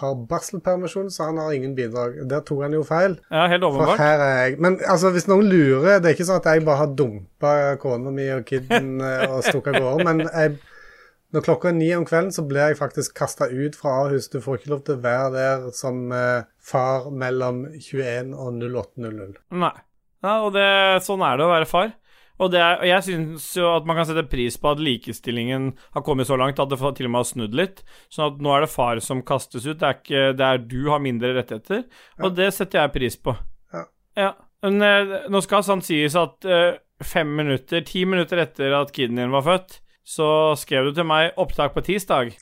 har barselpermisjon, så han har ingen bidrag. Der tok han jo feil. Ja, helt For her er jeg. Men altså, hvis noen lurer, det er ikke sånn at jeg bare har dumpa kona mi og kiden (laughs) eh, og stukket av gårde. Men jeg, når klokka er ni om kvelden, så blir jeg faktisk kasta ut fra Ahus. Du får ikke lov til å være der som uh, far mellom 21 og 08.00. Nei. Ja, og det, sånn er det å være far. Og, det er, og jeg syns jo at man kan sette pris på at likestillingen har kommet så langt at det til og med har snudd litt. Sånn at nå er det far som kastes ut. Det er ikke det er du har mindre rettigheter. Og det setter jeg pris på. Ja. Men eh, nå skal sant sies at eh, fem minutter, ti minutter etter at kiden din var født, så skrev du til meg 'opptak på tirsdag'?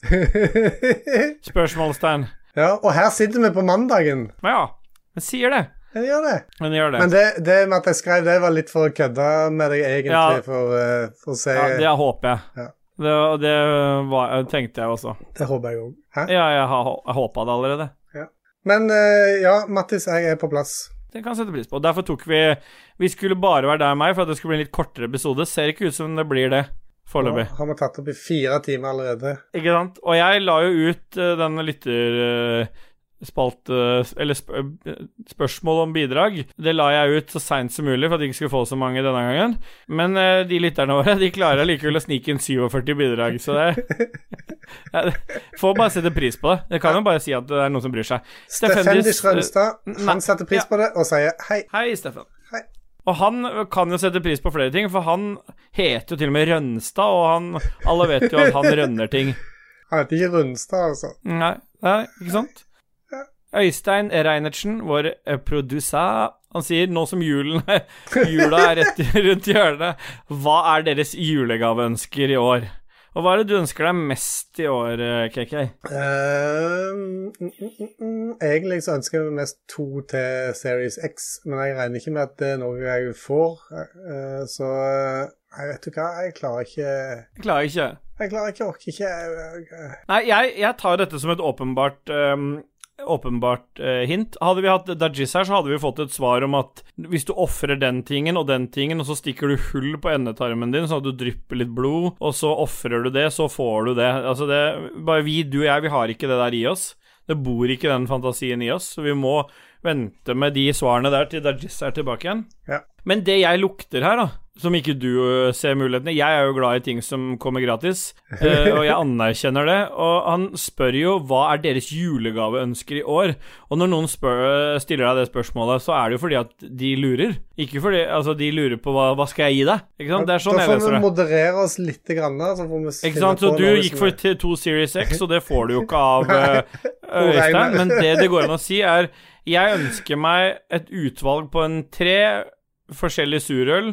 (laughs) Spørsmålstegn. ja, og her sitter vi på mandagen. Ja, jeg sier det. Jeg gjør det. Men den gjør det. Men det, det med at jeg skrev det, var litt for å kødde med deg, egentlig, Ja. for, uh, for å se ja, det håper jeg. Ja. Det, det var, tenkte jeg også. Det håper jeg òg. Hæ? Ja, jeg, jeg håpa det allerede. Men uh, ja, Mattis, jeg er på plass. Det kan sette pris på. Derfor tok vi Vi skulle bare være deg og meg for at det skulle bli en litt kortere episode. Ser ikke ut som det blir det foreløpig. Har vi tatt opp i fire timer allerede. Ikke sant? Og jeg la jo ut uh, den lytter... Eller sp eh, spørsmål om bidrag. Det la jeg ut så seint som mulig for at de ikke skulle få så mange denne gangen. Men eh, de lytterne våre De klarer likevel å snike inn 47 bidrag, så det (laughs) jeg Får bare sette pris på det. Det kan jo bare si at det er noen som bryr seg. Steffendis Rønstad, han setter pris på det og sier hei. Hei, Steffen. Hei. Og han kan jo sette pris på flere ting, for han heter jo til og med Rønstad, og han, alle vet jo at han rønner ting. Han heter ikke Rønstad, altså. Nei, nei ikke sant? Øystein Reinertsen, vår eh, producer, han sier nå som julen (laughs) jula er rett rundt hjørnet, hva er deres julegaveønsker i år? Og hva er det du ønsker deg mest i år, eh, KK? Uh, mm, mm, mm, mm. Egentlig så ønsker jeg mest to til Series X, men jeg regner ikke med at det er noe jeg får. Uh, så eh, jeg vet du hva, jeg klarer ikke Jeg klarer ikke. Jeg klarer ikke, orker ikke eh, Nei, jeg, jeg tar dette som et åpenbart ehm, Åpenbart eh, hint. Hadde vi hatt Dajis her, så hadde vi fått et svar om at hvis du ofrer den tingen og den tingen, og så stikker du hull på endetarmen din sånn at du drypper litt blod, og så ofrer du det, så får du det. Altså, det Bare vi, du og jeg, vi har ikke det der i oss. Det bor ikke den fantasien i oss, så vi må vente med de svarene der til Dajis er tilbake igjen. Ja. Men det jeg lukter her, da, som ikke du ser mulighetene Jeg er jo glad i ting som kommer gratis, eh, og jeg (laughs) anerkjenner det. Og han spør jo hva er deres julegaveønsker i år. Og når noen spør, stiller deg det spørsmålet, så er det jo fordi at de lurer. Ikke fordi Altså, de lurer på hva, hva skal jeg gi deg? Ikke sant? Det er sånn da jeg får leser vi moderere oss litt, grann, så får vi Ikke sant? Så du gikk for to Series X, og det får du jo ikke av (laughs) eh, (laughs) Øystein. Men det det går an å si, er jeg ønsker meg et utvalg på en tre forskjellige surøl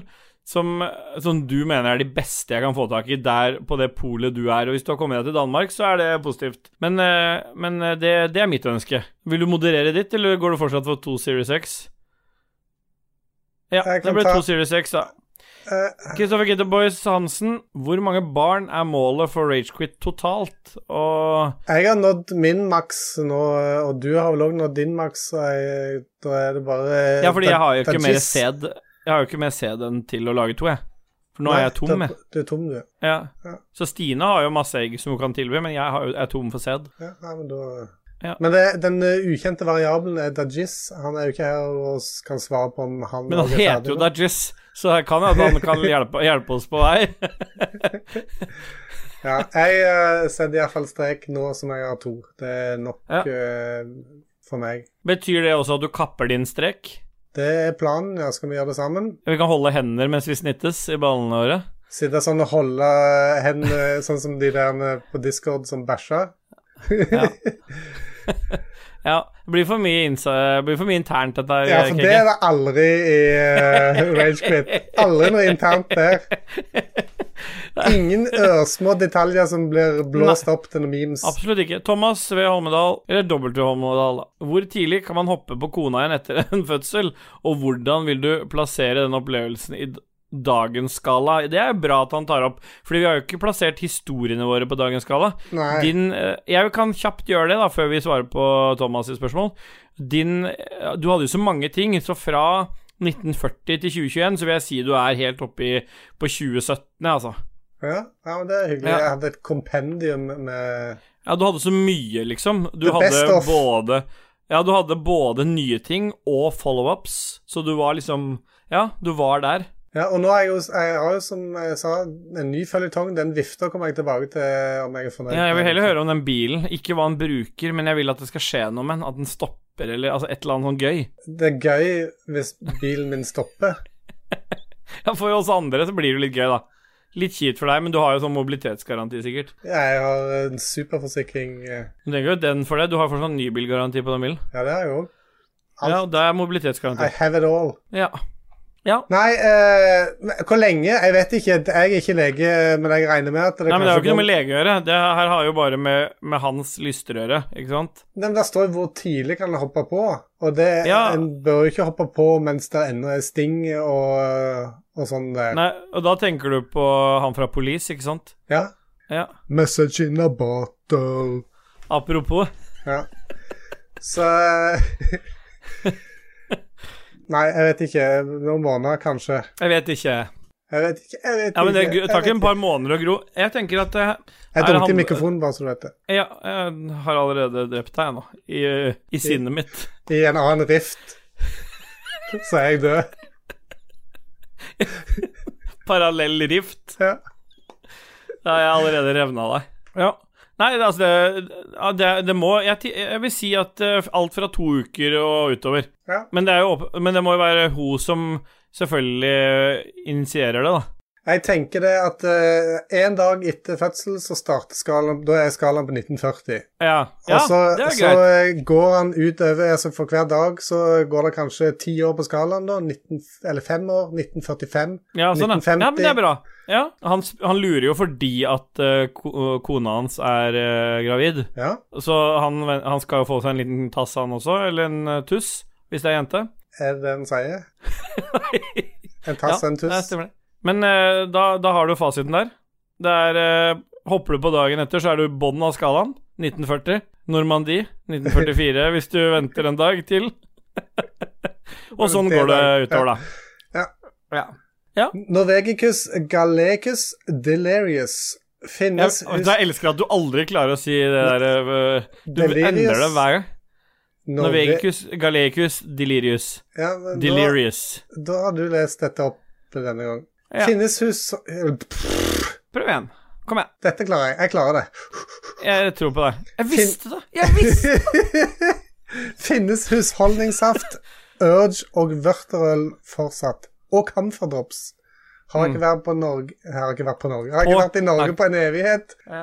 som, som du mener er de beste jeg kan få tak i der på det polet du er. Og hvis du har kommet deg til Danmark, så er det positivt. Men, eh, men eh, det, det er mitt ønske. Vil du moderere ditt, eller går du fortsatt for to Series X? Ja, det ble ta- to Series X, da. Kristoffer Kristoffer Gitterboys Hansen, hvor mange barn er målet for Ragequit totalt? Og Jeg har nådd min maks nå, og du har vel òg nådd din maks, da er det bare Ja, fordi jeg har jo ikke mer sæd Jeg har jo ikke mer sæd enn til å lage to, jeg. For nå er jeg tom, jeg. Du er tom, du. Ja. Ja. Så Stine har jo masse egg som hun kan tilby, men jeg har jo- er tom for sæd. Ja, nei, men da Ja. Men det, den eh, ukjente variabelen er Dajis. Han er jo ikke her og kan svare på om han Men han er heter jo. Dajis, så jeg kan at han kan hjelpe, hjelpe oss på vei. (laughs) Ja, jeg uh, setter iallfall strek nå som jeg har to. Det er nok Ja. uh, for meg. Betyr det også at du kapper din strek? Det er planen. ja, Skal vi gjøre det sammen? Vi kan holde hender mens vi snittes i ballene våre? Sitte sånn og holde hendene sånn som de der på Discord som bæsjer? Ja. (laughs) (laughs) ja. Det blir for mye, blir for mye internt, dette her. Ja, for Kiki. det er det aldri i uh, Ragequit. Aldri noe internt der. (laughs) Ingen ørsmå detaljer som blir blåst opp til noen memes. Absolutt ikke. Thomas V. Holmedal, eller W. Holmedal, hvor tidlig kan man hoppe på kona igjen etter (laughs) en fødsel, og hvordan vil du plassere den opplevelsen i dagens skala? Det er bra at han tar opp, fordi vi har jo ikke plassert historiene våre på dagens skala. Nei. Din eh, Jeg kan kjapt gjøre det, da, før vi svarer på Thomas' spørsmål. Din eh, Du hadde jo så mange ting, så fra 1940 til 2021, så vil jeg si du er helt oppe i på 2017, altså. Ja, ja, men det er hyggelig. Ja. Jeg hadde et kompendium med Ja, du hadde så mye, liksom. Du The hadde både Ja, du hadde både nye ting og follow-ups, så du var liksom Ja, du var der. Ja, og nå er jeg jo, jeg har jo som jeg sa, en ny føljetong. Den vifta kommer jeg tilbake til om jeg er fornøyd. Ja, jeg vil heller høre om den bilen. Ikke hva den bruker, men jeg vil at det skal skje noe med den. At den stopper, eller altså et eller annet sånn gøy. Det er gøy hvis bilen min stopper. (laughs) Ja, For oss andre så blir det litt gøy, da. Litt kjipt for deg, men du har jo sånn mobilitetsgaranti, sikkert. Jeg har en superforsikring. eh, Du trenger jo den for det. Du har fortsatt nybilgaranti på den bilen. Ja, det har jeg òg. Ja, det er mobilitetsgaranti. I have it all. Ja. Ja. Nei, eh, hvor lenge? Jeg vet ikke. Jeg er ikke lege, men jeg regner med at det Nei, men det har jo ikke noe med lege å gjøre. Det her har jo bare med, med hans lyster å gjøre, ikke sant? Nei, men der står jo hvor tidlig kan en hoppe på, og det, Ja. en bør jo ikke hoppe på mens det ennå er sting og, og sånn der. Nei, og da tenker du på han fra Police, ikke sant? Ja. Ja. Message in a bottle. Apropos. Ja. Så (laughs) Nei, jeg vet ikke. Noen måneder, kanskje. Jeg vet ikke. Jeg vet ikke. Jeg vet Ja, men det ikke. tar ikke en par måneder å gro. Jeg tenker at det, Jeg dunket han- i mikrofonen, bare så du vet det. Ja, jeg har allerede drept deg nå, i, i sinnet mitt. I en annen rift så er jeg død. (laughs) Parallell rift. Ja. Da har jeg allerede revna deg. Ja. Nei, altså det, det, det må jeg, jeg vil si at eh, alt fra to uker og utover. Ja. Men det, er jo, men det må jo være hun som selvfølgelig initierer det, da. Jeg tenker det at uh, en dag etter fødsel så starter skalaen Da er skalaen på 1940. Ja, ja så, det er så greit. Så går han utover altså For hver dag så går det kanskje ti år på skalaen, da. 19, eller fem år. 1945. Ja, sånn, 1950. ja, men det er bra. Ja, han, han lurer jo fordi at uh, kona hans er uh, gravid. Ja. Så han, han skal jo få seg en liten tass, han også, eller en eh, tuss, hvis det er jente. Er det det han sier? (laughs) En tass, en Ja, det tuss? stemmer det. Men eh, da, da har du fasiten der. Det er eh, Hopper du på dagen etter, så er du bånn av skalaen. 1940. Normandie 1944, hvis du venter en dag til. (laughs) Og sånn går det utover, da. Ja. Ja. ja. Norvegicus gallecus delirius finnes du, jeg elsker at du aldri klarer å si det der eh, Du Delirious. endrer det hver gang. Norve- Norvegicus galecus delirius. Ja, delirius. da, da har du lest dette opp denne gang. Ja. Finnes hus... Prøv igjen. Kom igjen. Dette klarer jeg. Jeg klarer det. Jeg tror på deg. Jeg visste det! Jeg visste det! (laughs) Finnes husholdningssaft, Urge og vørterøl fortsatt. Og camferdrops. Har ikke vært på Norge Har ikke vært på Norge. Har ikke Mm. Vært i Norge på en evighet. ja.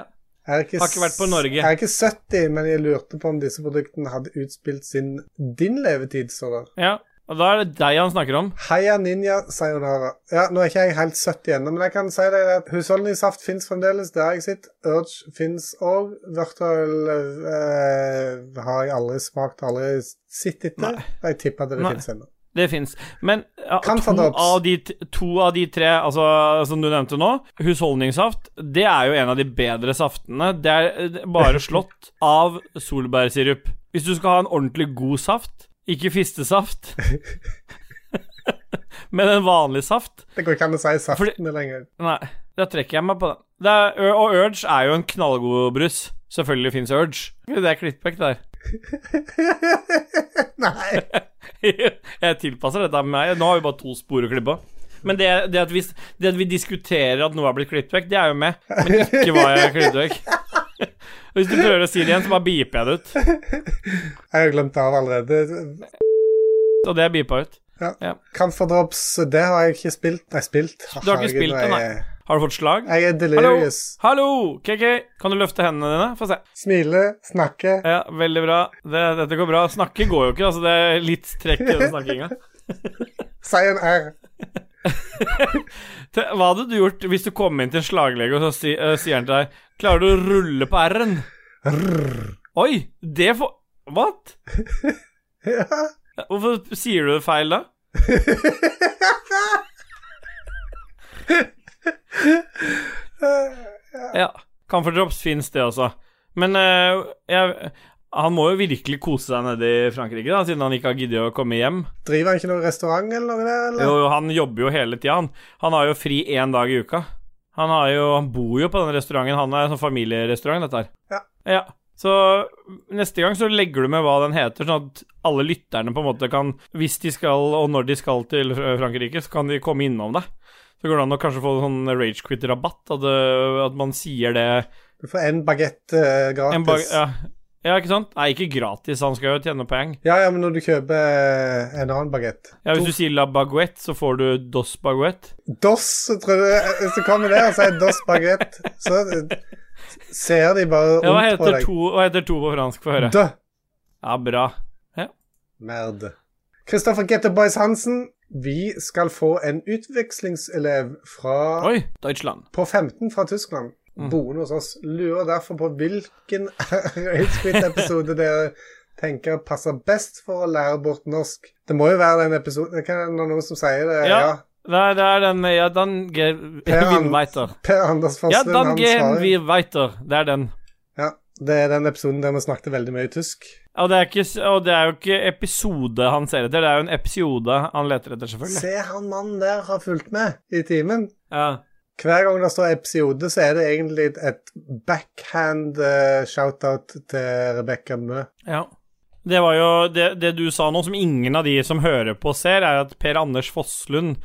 Jeg er ikke, Har ikke vært på Norge. Jeg er ikke 70, men jeg lurte på om disse produktene hadde utspilt sin din levetid, Så det. ja. Og da er det deg han snakker om. Heia Ninja Sayonara. Ja, nå er ikke jeg helt 70 ennå, men jeg kan si deg at husholdningssaft fins fremdeles. der jeg sitter. Urge fins òg. Virtual eh, har jeg aldri smakt, aldri sett etter. Jeg tipper at det fins ennå. Det fins. Men ja, to, av de, to av de tre altså, som du nevnte nå, husholdningssaft, det er jo en av de bedre saftene. Det er bare slått av solbærsirup. Hvis du skal ha en ordentlig god saft, ikke fistesaft, (laughs) men en vanlig saft Det går ikke an å si saftene lenger. Nei, da trekker jeg meg på den. Er, og Urge er jo en knallgod brus. Selvfølgelig fins Urge. Det er klippvekk der. (laughs) Nei. (laughs) jeg tilpasser dette med meg. Nå har vi bare to spor å klippe. Men det, det, at vi, det at vi diskuterer at noe har blitt klippet vekk, det er jo med. Men ikke hva jeg har klippet vekk. (laughs) Hvis du prøver å si det igjen, så bare beeper jeg det ut. (laughs) Jeg har glemt det av allerede. Og det er beepa ut. Camphordrops, det har jeg ikke spilt. Nei, spilt. Du har ikke spilt det, nei. Har du fått slag? jeg er Hallo! Hallo! KK, kan du løfte hendene dine? Få se. Smile, snakke. Ja, veldig bra. Det, dette går bra. Snakke går jo ikke, altså. Det er litt trekk i den snakkinga. (laughs) Si en R. (laughs) Hva hadde du gjort hvis du kom inn til en slaglege, og så si, uh, sier han til deg Klarer du å rulle på R-en? Oi! Det får What? (laughs) Ja. Hvorfor sier du det feil da? (laughs) ja. Comfort drops fins, det også. Men uh, jeg han må jo virkelig kose seg nede i Frankrike, da, siden han ikke har giddet å komme hjem. Driver han ikke noen restaurant eller noe der, eller? Jo, han jobber jo hele tida, han. Han har jo fri én dag i uka. Han, har jo, han bor jo på den restauranten. Han er sånn familierestaurant, dette her. Ja. ja. Så neste gang så legger du med hva den heter, sånn at alle lytterne på en måte kan Hvis de skal, og når de skal til Frankrike, så kan de komme innom det. Så går det an å kanskje få sånn ragequit-rabatt, at, at man sier det Du får en bagett eh, gratis. en bag, ja. Ja, ikke sant? Nei, ikke gratis, han skal jo tjene poeng. ja, ja, men når du kjøper eh, en annen bagett Ja, Hvis du sier la baguette, så får du dos baguette. Dos, tror du Hvis du kommer der og sier dos baguette, så eh, ser de bare Ja, på deg. to, hva heter to på fransk? Få høre. Dø. Ja, bra. Merde Kristoffer Getter Boys Hansen, vi skal få en utvekslingselev fra Oi, Deutschland. på 15 fra Tyskland. Mm. Boende hos oss. Lurer derfor på hvilken (laughs) Ragequit-episode dere tenker passer best for å lære bort norsk. Det må jo være den episoden Det kan være noen som sier det. Ja. Ja. Det det er den Ja, Dan G. Per (laughs) wir An- Per Anders Ja, Forslund, den han svarer. wir. Det er den. Ja, det er den episoden der vi snakket veldig mye tysk. Og det, er ikke, og det er jo ikke episode han ser etter, det er jo en episode han leter etter, selvfølgelig. Se han mannen der har fulgt med i timen. Ja. Hver gang det står episode, så er det egentlig et backhand-shoutout shout-out til Rebekka Mø. ja. Det var jo det, det du sa nå, som ingen av de som hører på, ser, er at Per Anders Fosslund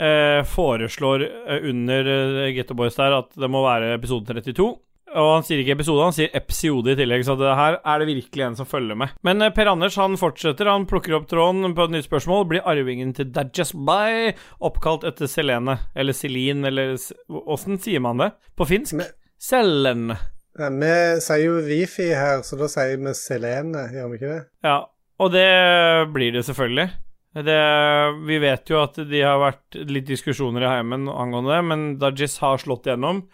eh, foreslår eh, under eh, Getto Boys der at det må være episode 32. Og han sier ikke episode, han sier episode i tillegg, så det her er det virkelig en som følger med. Men eh, Per Anders han fortsetter, han plukker opp tråden på et nytt spørsmål. Blir arvingen til Dajess By oppkalt etter Selene, eller Celine, eller Åssen sier man det på finsk? Men- Selen. Ja, vi sier jo Wifi her, så da sier vi Selene, gjør vi ikke det? Ja, og det blir det selvfølgelig. Det, vi vet jo at de har vært litt diskusjoner i heimen angående det, men Dajis har slått gjennom,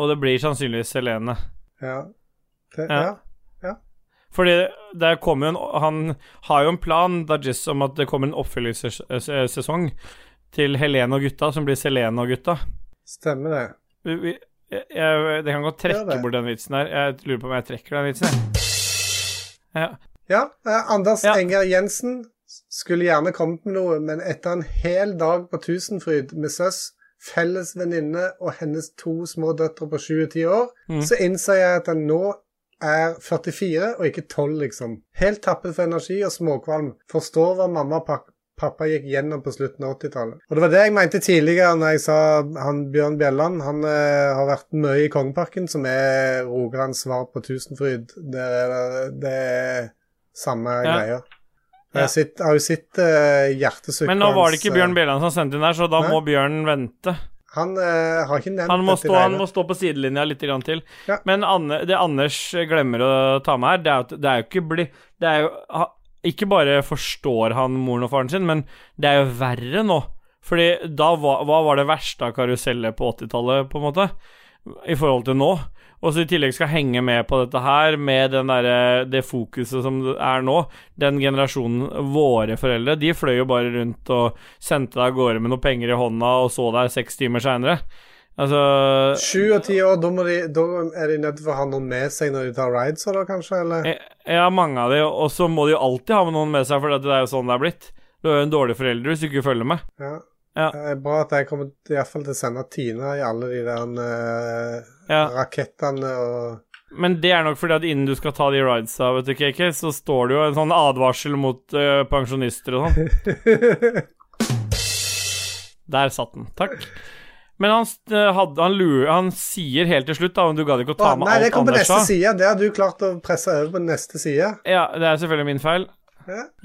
og det blir sannsynligvis Selene. Ja. Det, Ja. ja. Fordi det kommer jo en Han har jo en plan, Dajis, om at det kommer en oppfølgingssesong til Helene og gutta, som blir Selene og gutta. Stemmer det. Vi, vi, jeg, jeg, det kan godt trekke bort den vitsen her. Jeg lurer på om jeg trekker den vitsen, jeg. Ja. Ja, eh, Anders Ja. Enger Jensen skulle gjerne kommet med noe, men etter en hel dag på Tusenfryd med søs, felles venninne og hennes to små døtre på 7 og 10 år, Mm. så innser jeg at han nå er 44 og ikke 12, liksom. Helt tappet for energi og småkvalm. Forstår hva mamma og pappa gikk gjennom på slutten av 80-tallet. Og det var det jeg mente tidligere når jeg sa han Bjørn Bjelland. Han eh, har vært mye i Kongeparken, som er Rogalands svar på Tusenfryd. Det er, det er samme Ja. greia. Ja. Jeg sitt, har jo sett uh, hjertesukket Men nå var det ikke Bjørn eh, Bjelland som sendte inn her, så da Nei. må Bjørn vente. Han uh, har ikke nevnt Han må, stå, han må stå på sidelinja litt grann til. Ja. Men Anne, det Anders glemmer å ta med her, det er, at det er jo ikke bli, Det er jo ha- Ikke bare forstår han moren og faren sin, men det er jo verre nå. Fordi da hva, Hva var det verste av karusellet på 80-tallet, på en måte? I forhold til nå. Og så i tillegg skal henge med på dette her, med den derre det fokuset som er nå. Den generasjonen, våre foreldre, de fløy jo bare rundt og sendte deg av gårde med noe penger i hånda, og så deg seks timer seinere. Altså Sju og ti år, da, de, da er de nødt til å ha noen med seg når de tar rides, da, kanskje? Eller? Eh, Ja, mange av de, og så må de jo alltid ha med noen med seg, for det er jo sånn det er blitt. Du er jo en dårlig forelder hvis du ikke følger med. Ja. Ja. Det er bra at jeg kommer i hvert fall til å sende Tina i alle de der uh, Ja. rakettene og Men det er nok fordi at innen du skal ta de ridesa, vet du, KK, så står det jo en sånn advarsel mot uh, pensjonister og sånn. (laughs) Der satt den. Takk. Men han, hadde, han, lurer, han sier helt til slutt, da, men du gadd ikke å ta med Nei, det alt kom på neste side. Det har du klart å presse over på neste side. Ja, det er selvfølgelig min feil.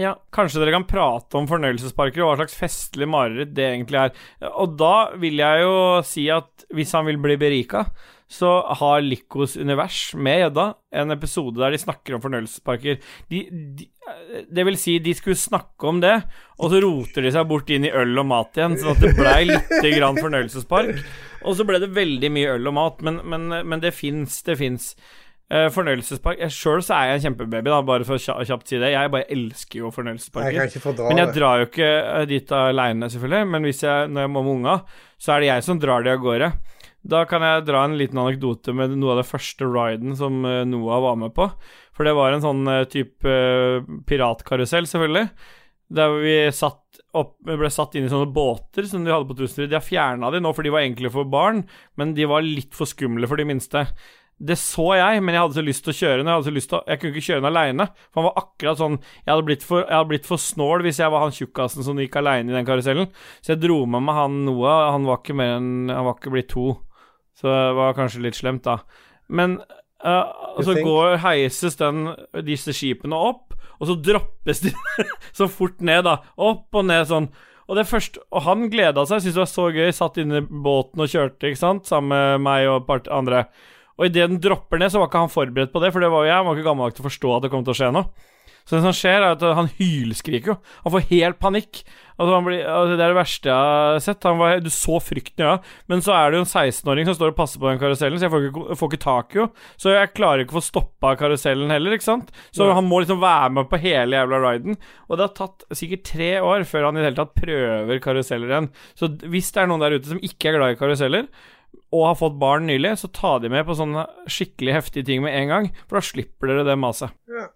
Ja. Kanskje dere kan prate om fornøyelsesparker og hva slags festlig mareritt det egentlig er. Og da vil jeg jo si at hvis han vil bli berika, så har Likos univers med gjedda en episode der de snakker om fornøyelsesparker. De, de, det vil si, de skulle snakke om det, og så roter de seg bort inn i øl og mat igjen, sånn at det blei lite grann fornøyelsespark. Og så ble det veldig mye øl og mat, men, men, men det fins, det fins. Eh, fornøyelsespark Sjøl så er jeg en kjempebaby, da, bare for å kjapt si det. Jeg bare elsker jo fornøyelsesparker. Men jeg drar jo ikke eh, dit aleine, selvfølgelig. Men jeg, når jeg må med unga, så er det jeg som drar de av gårde. Da kan jeg dra en liten anekdote med noe av det første riden som eh, Noah var med på. For det var en sånn type piratkarusell, selvfølgelig. Der vi satt opp, ble satt inn i sånne båter som de hadde på Tusenfryd. De har fjerna de nå, for de var egentlig for barn, men de var litt for skumle for de minste. Det så jeg, men jeg hadde så lyst til å kjøre den. Jeg, hadde så lyst til å, jeg kunne ikke kjøre den aleine. For han var akkurat sånn Jeg hadde blitt for, hadde blitt for snål hvis jeg var han tjukkasen som gikk aleine i den karusellen. Så jeg dro med meg han Noah. Han var ikke mer enn Han var ikke blitt to. Så det var kanskje litt slemt, da. Men uh, så går, heises den, disse skipene opp, og så droppes de (laughs) så fort ned, da. Opp og ned sånn. Og det første, og han gleda seg, syntes det var så gøy. Satt inne i båten og kjørte, ikke sant, sammen med meg og et par andre. Og idet den dropper ned, så var ikke han forberedt på det, for det var jo jeg. Han var ikke gammel nok til å forstå at det kom til å skje noe. Så det som skjer, er at han hylskriker jo. Han får helt panikk. Altså, han blir, altså, det er det verste jeg har sett. Han var, du så frykten i øya. Men så er det jo en 16-åring som står og passer på den karusellen, så jeg får ikke, får ikke tak i henne. Så jeg klarer ikke å få stoppa karusellen heller, ikke sant. Så han må liksom være med på hele jævla riden. Og det har tatt sikkert tre år før han i det hele tatt prøver karuseller igjen. Så hvis det er noen der ute som ikke er glad i karuseller, og har fått barn nylig, så ta de med på sånne skikkelig heftige ting med en gang, for da slipper dere det maset. Ja.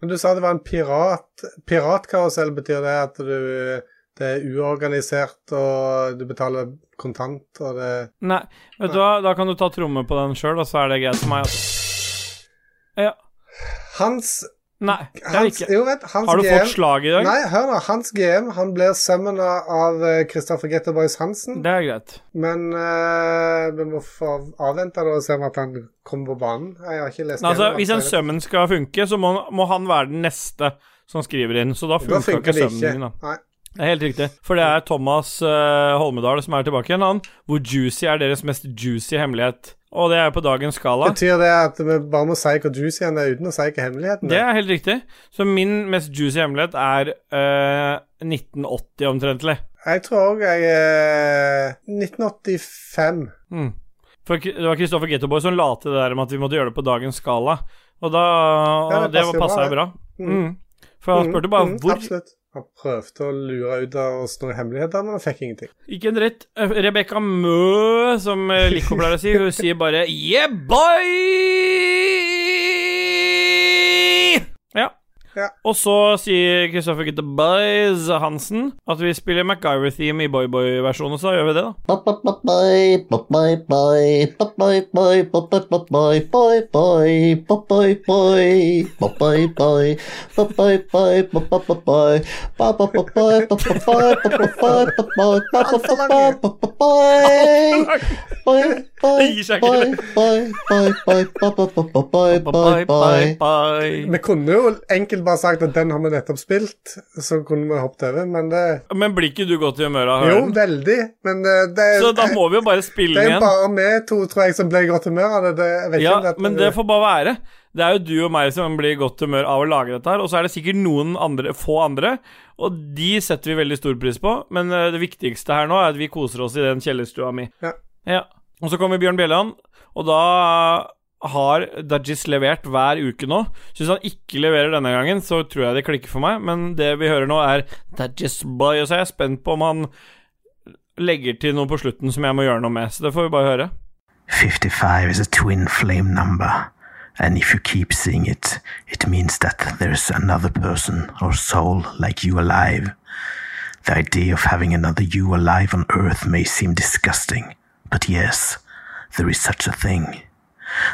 Men du sa det var en pirat Piratkarusell. Betyr det at du det er uorganisert, og du betaler kontant, og det Nei, vet du hva, da kan du ta tromme på den sjøl, og så er det greit for meg. Altså. Ja. Hans, Nei, det er hans ikke. Jo, vet Har du GM fått slag i dag? Nei, hør nå. Hans GM han blir summona av Kristoffer Christopher Getterboys Hansen. Det er greit. Men uh, vi må få avvente det og se om at han kommer på banen. Jeg har ikke lest Altså, hvis en summon skal funke, så må, må han være den neste som skriver inn. Så da funker, Da funker ikke summonen din, da. Det er helt riktig. For det er Thomas uh, Holmedal som er tilbake igjen, han. Hvor juicy er deres mest juicy hemmelighet? Og det er på dagens skala. Betyr det at vi bare må si hvor juicy han er, uten å si hva hemmeligheten Det er? er helt riktig. Så min mest juicy hemmelighet er eh, 1980 omtrentlig. Jeg tror òg jeg er 1985. Mm. For det var Kristoffer Gettoboy som la til det der med at vi måtte gjøre det på dagens skala. Og da Ja, Det, det passa jo bra, bra. Mm. Mm. For han spurte bare Mm, mm, hvor Absolutt. Han prøvde å lure ut av oss noen hemmeligheter, men han fikk ingenting. Ikke en dritt. Eh, Rebekka Mø, som eh, Lico pleier å si, hun sier bare Yeah, boy! Ja. Ja. Og så sier Kristoffer Gitteboys Hansen at vi spiller MacGyver-theme i Boy-Boy-versjonen, så gjør vi det, da. Det gir seg. Vi kunne jo enkelt bare sagt at den har vi nettopp spilt, så kunne vi hoppet over, men det Men blir ikke du godt i humør av å høre Jo, veldig, men eh, det Så da må vi jo bare spille Det er igjen. bare vi to, tror jeg, som blir i godt humør av det. det jeg vet ikke Ja, om dette- men det får bare være. Det er jo du og meg som blir i godt humør av å lage dette her, og så er det sikkert noen andre, få andre, og de setter vi veldig stor pris på, men eh, det viktigste her nå er at vi koser oss i den kjellerstua mi. Ja. Ja. Og så kommer Bjørn Bjelland, og da har Dajis levert hver uke nå. Så hvis han ikke leverer denne gangen, så tror jeg det klikker for meg, men det vi hører nå, er Dajis Boy, og så er jeg spent på om han legger til noe på slutten som jeg må gjøre noe med, så det får vi bare høre. 55 is a twin flame number, and if you keep seeing it, it means that there's another person or soul like you alive. The idea of having another you alive on Earth may seem disgusting, but yes, there is such a thing.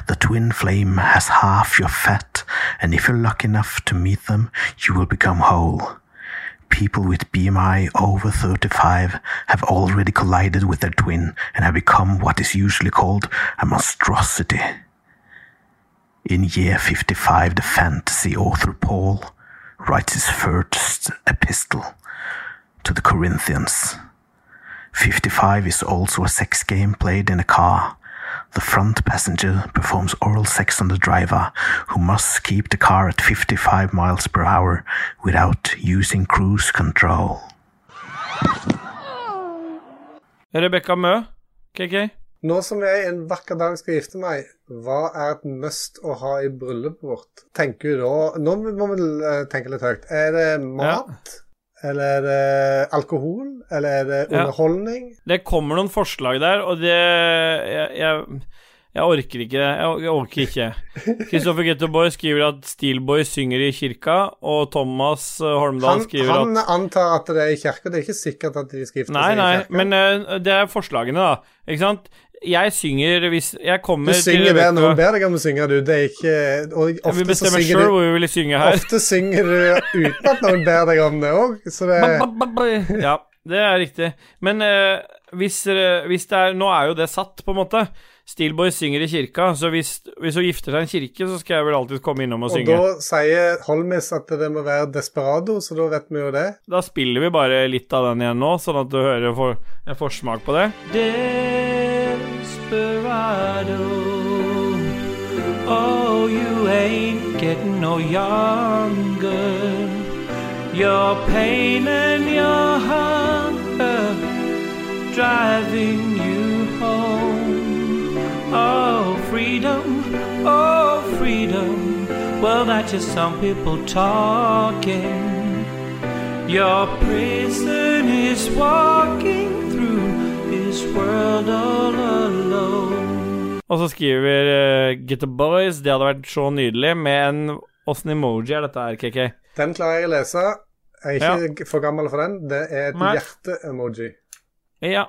The twin flame has half your fat, and if you're lucky enough to meet them, you will become whole. People with BMI over 35 have already collided with their twin and have become what is usually called a monstrosity. In year 55, the fantasy author Paul writes his first epistle to the Corinthians. 55 is also a sex game played in a car. The front passenger performs oral sex on the driver, who must keep the car at 55 miles per hour without using cruise control. Rebekka Mø, KK. Nå som jeg en vakker dag skal gifte meg, hva er et must å ha i bryllupet vårt? Tenker du da Nå må vi eh, tenke litt høyt. Er det mat? Eller er det alkohol? Eller er det Ja. underholdning? Det kommer noen forslag der, og det Jeg, jeg, jeg orker ikke det. Jeg, jeg orker ikke. (laughs) Kristoffer Gettoboy skriver at Steelboy synger i kirka, og Thomas eh, Holmdal Han, skriver han at antar at det er i kirka. Det er ikke sikkert at de skal gifte Nei, seg nei, i kirka. men uh, det er forslagene, da. Ikke sant? Jeg synger hvis Jeg du synger til der noen Rebecca ber deg om å synge, du. Det er ikke og Ofte Vi bestemmer sjøl hvor vi vil synge her. Ofte synger du uten at noen ber deg om det òg, så det Ba, ba, ba, ba. Ja, det er riktig. Men uh, hvis, uh, hvis det er Nå er jo det satt, på en måte. Steelboy synger i kirka, så hvis, hvis hun gifter seg i en kirke, så skal jeg vel alltid komme innom og Og synge. da sier Holmis at det må være Desperado, så da vet vi jo det. Da spiller vi bare litt av den igjen nå, sånn at du hører for, en forsmak på det. Desperado. Oh, you ain't getting no younger. Your pain and your hunger Driving you home. Oh, freedom, oh, freedom. Well, that's just some people talking. Your prison is walking through this world alone. Og så skriver uh, Get the Boys Det hadde vært så nydelig med en Åssen emoji er dette her, KK? Den klarer jeg å lese. Jeg er ikke for gammel for den. Det er et hjerte-emoji. Ja.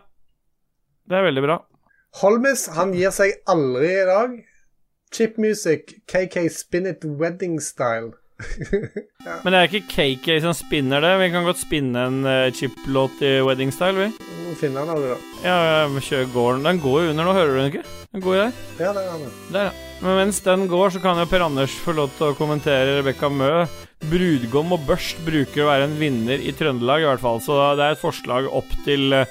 Det er veldig bra. Holmis han gir seg aldri i dag. Chip Music, KK Spin It Wedding Style. Men det er ikke KK som spinner det. Vi kan godt spinne en uh, chip-låt i Wedding Style, vi. Må finne den aldri, da. Ja, ja, kjør gården. den. Går jo under nå, hører du den ikke? Den går jo der. Ja, der er den. Der, ja. Men mens den går, så kan jo Per Anders få lov til å kommentere Rebekka Mø. Brudgom og børst bruker å være en vinner i Trøndelag, i hvert fall. Så det er et forslag opp til, eh,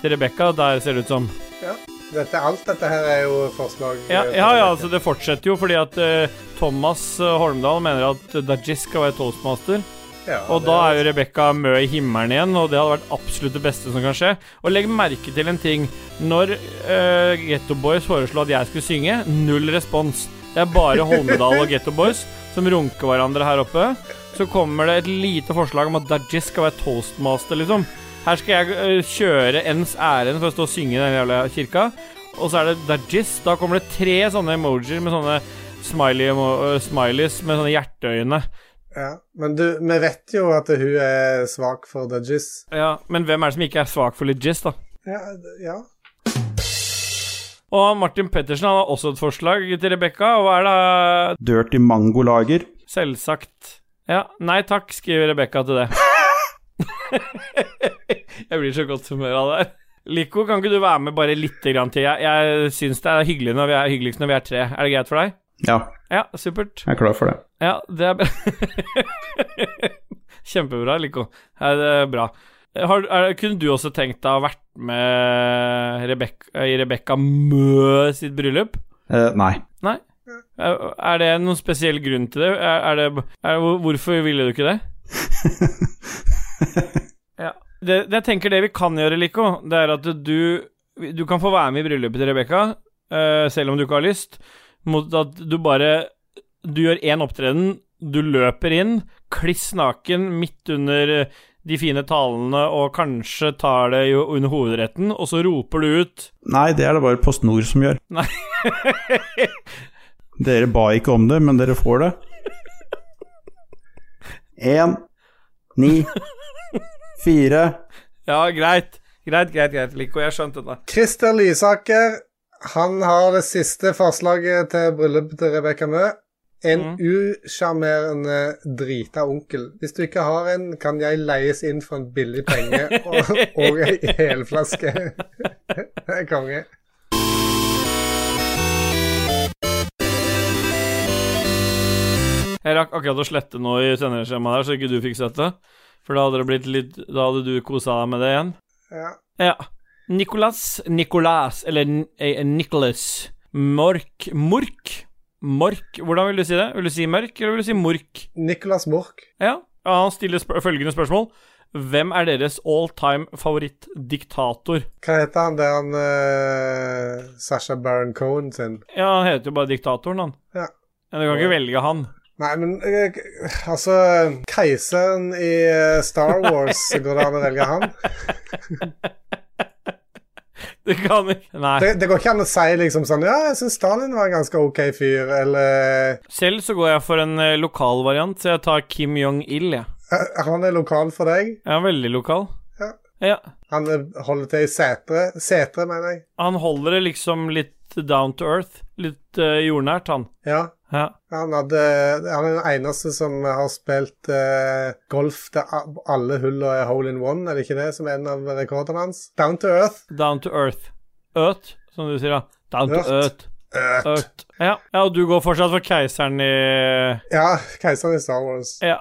til Rebekka. Der ser det ut som. Dette, alt dette her er jo forslag. Ja, eh, ja, ja altså det fortsetter jo fordi at uh, Thomas eh, Holmdal mener at Dajis skal være toastmaster. Ja, Og da er jo Rebekka Mø i himmelen igjen, og det hadde vært absolutt det beste som kan skje. Og legg merke til en ting. Når uh, Getto Boys foreslo at jeg skulle synge, null respons. Det er bare Holmedal og Getto Boys som runker hverandre her oppe. Så kommer det et lite forslag om at Dajis skal være toastmaster, liksom. Her skal jeg eh, kjøre ens ærend for å stå og synge i den jævla kirka. Og så er det Dajis. Da kommer det tre sånne emojier med sånne smiley emo eh, smileys med sånne hjerteøyne. Ja. Men du, vi vet jo at hun er svak for Dajis. Ja, men hvem er det som ikke er svak for Legis, da? Ja, ja. Og Martin Pettersen han har også et forslag til Rebekka. Og hva er det Dirty Mango-lager. Selvsagt. Ja, nei takk, skriver Rebekka til det. (laughs) (laughs) jeg blir så godt humør av det her. Lico, kan ikke du være med bare litt grann til? Jeg, jeg syns det er hyggelig når vi er, hyggeligst når vi er tre. Er det greit for deg? Ja, Ja, supert. jeg er klar for det. Ja, det er bra. (laughs) Kjempebra, Lico. Ja, det er bra. Har, er, kunne du også tenkt deg å vært med Rebecca, i Rebekka Mø sitt bryllup? Eh, nei. Nei? Er det noen spesiell grunn til det? Er, er det hvorfor ville du ikke det? (laughs) ja. Det? Jeg tenker det vi kan gjøre, Lico, det er at du Du kan få være med i bryllupet til Rebekka, uh, selv om du ikke har lyst, mot at du bare Du gjør én opptreden, du løper inn, kliss naken midt under eh, de fine talene, og kanskje tar det jo under hovedretten, og så roper du ut Nei, det er det bare Post Nord som gjør. Nei. (laughs) Dere ba ikke om det, men dere får det. (laughs) Én, ni, (laughs) fire Ja, greit. Greit, greit, greit, Lico. Jeg skjønte det. Christer Lysaker han har det siste forslaget til bryllupet til Rebekka Mø. En Mm. usjarmerende drita onkel. Hvis du ikke har en, kan jeg leies inn for en billig penge og, og ei helflaske. (laughs) Det er konge. Jeg rakk akkurat å slette noe i sendeskjemaet der, så ikke du fikk sett det. For da hadde det blitt litt Da hadde du kosa deg med det igjen. Ja. Ja. Nicolas Nicolas, eller N- eh, Nicholas Mork Mork? Mork, hvordan vil du si det? Vil du si mørk, eller vil du si mork? Nicolas Mork. Ja. ja han stiller spør følgende spørsmål. Hvem er deres all time favorittdiktator? Hva heter han Det er han uh, Sasha Baron Cohen sin? Ja, han heter jo bare Diktatoren, han. Ja. Men du kan ikke velge han. Nei, men eh, altså Keiseren i eh, Star Wars, (laughs) går det an å velge han? (laughs) Det kan ikke Nei. Det, det går ikke an å si liksom sånn Ja, jeg syns Stalin var en ganske OK fyr, eller Selv så går jeg for en eh, lokal variant, så jeg tar Kim Jong-il, jeg. eh, Han er lokal for deg. Er veldig lokal. Ja. ja. Han eh, holder til i Setre. Setre, mener jeg. Han holder det liksom litt down to earth. Litt uh, jordnært, han. Ja. Ja. Han, hadde, han er den eneste som har spilt uh, golf der alle hullene er hole in one, er det ikke det som er en av rekordene hans? Down to earth. Down to earth. Øt, som du sier, da. Down to earth. earth. Ørt. Ja. ja, og du går fortsatt for keiseren i Ja, keiseren i Star Wars. Ja.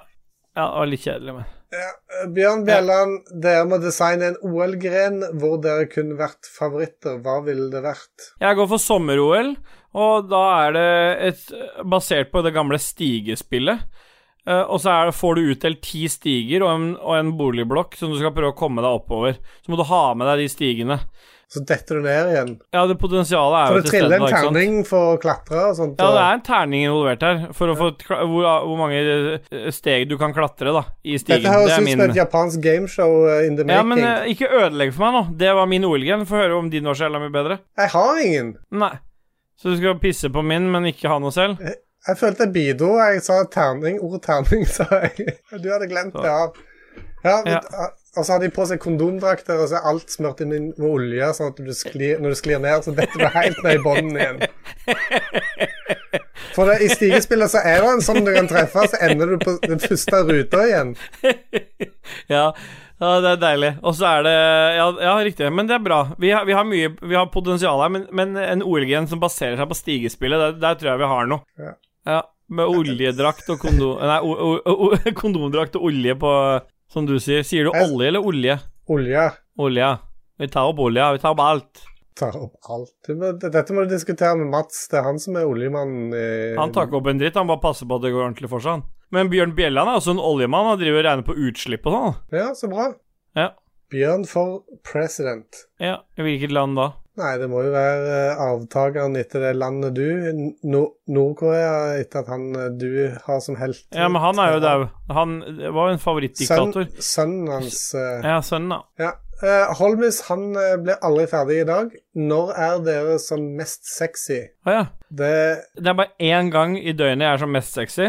Ja, det var litt kjedelig, men Ja, Bjørn Bjelland, dere må designe en OL-gren hvor dere kunne vært favoritter. Hva ville det vært? Jeg går for sommer-OL, og da er det et Basert på det gamle stigespillet. Uh, og så det, får du utdelt ti stiger og en, og en boligblokk som du skal prøve å komme deg oppover. Så må du ha med deg de stigene. Så detter du ned igjen. Ja, det potensialet er Så jo det til stede. triller en da, ikke sant? terning for å klatre og sånt. Ja, det er en terning involvert her, for å få hvor, hvor mange eh, steg du kan klatre, da, i stigen. Dette høres det ut som et japansk gameshow uh, in the making. Ja, men uh, ikke ødelegg for meg nå. Det var min OL-gen. Få høre om din var så jævla mye bedre. Jeg har ingen. Nei. Så du skal pisse på min, men ikke ha noe selv? Jeg følte jeg bidro. Jeg sa terning. Ordet terning, (laughs) sa jeg. Du hadde glemt det av. Ja, men, Ja. Og så har de på seg kondomdrakter, og så er alt smurt inn med olje, sånn at du sklir, når du sklir ned, så detter du helt ned i bunnen igjen. (laughs) For det, i stigespillet så er det en sånn du kan treffe, så ender du på den første ruta igjen. (laughs) (laughs) Ja, ja, det er deilig. Og så er det ja, ja, riktig. Men det er bra. Vi har, vi har mye Vi har potensial her, men, men en OL-gen som baserer seg på stigespillet, der, der tror jeg vi har noe. Ja. Ja, Med oljedrakt og kondom... Nei, o, o, o, (laughs) kondomdrakt og olje på Som du sier. Sier du olje eller olje? Olje Olje. Vi tar opp olje. Vi tar opp alt. tar opp alt. Dette må du diskutere med Mats. Det er han som er oljemannen. Han tar ikke opp en dritt, han bare passer på at det går ordentlig for seg. Men Bjørn Bjelland er også en oljemann. Han driver og regner på utslipp og sånn. Ja, så bra. Ja. Bjørn for president. Ja, I hvilket land da? Nei, det må jo være eh, avtakeren etter det landet du Nord- Nord-Korea, etter at han eh, du har som helt. Ja, men han er jo dau. Han var jo en favorittdiktator. Sønn- Sønnen hans eh, Ja, sønnen, da. Ja. Eh, Holmis han eh, ble aldri ferdig i dag. Når er dere som mest sexy? Å ja. Det Det er bare én gang i døgnet jeg er som mest sexy,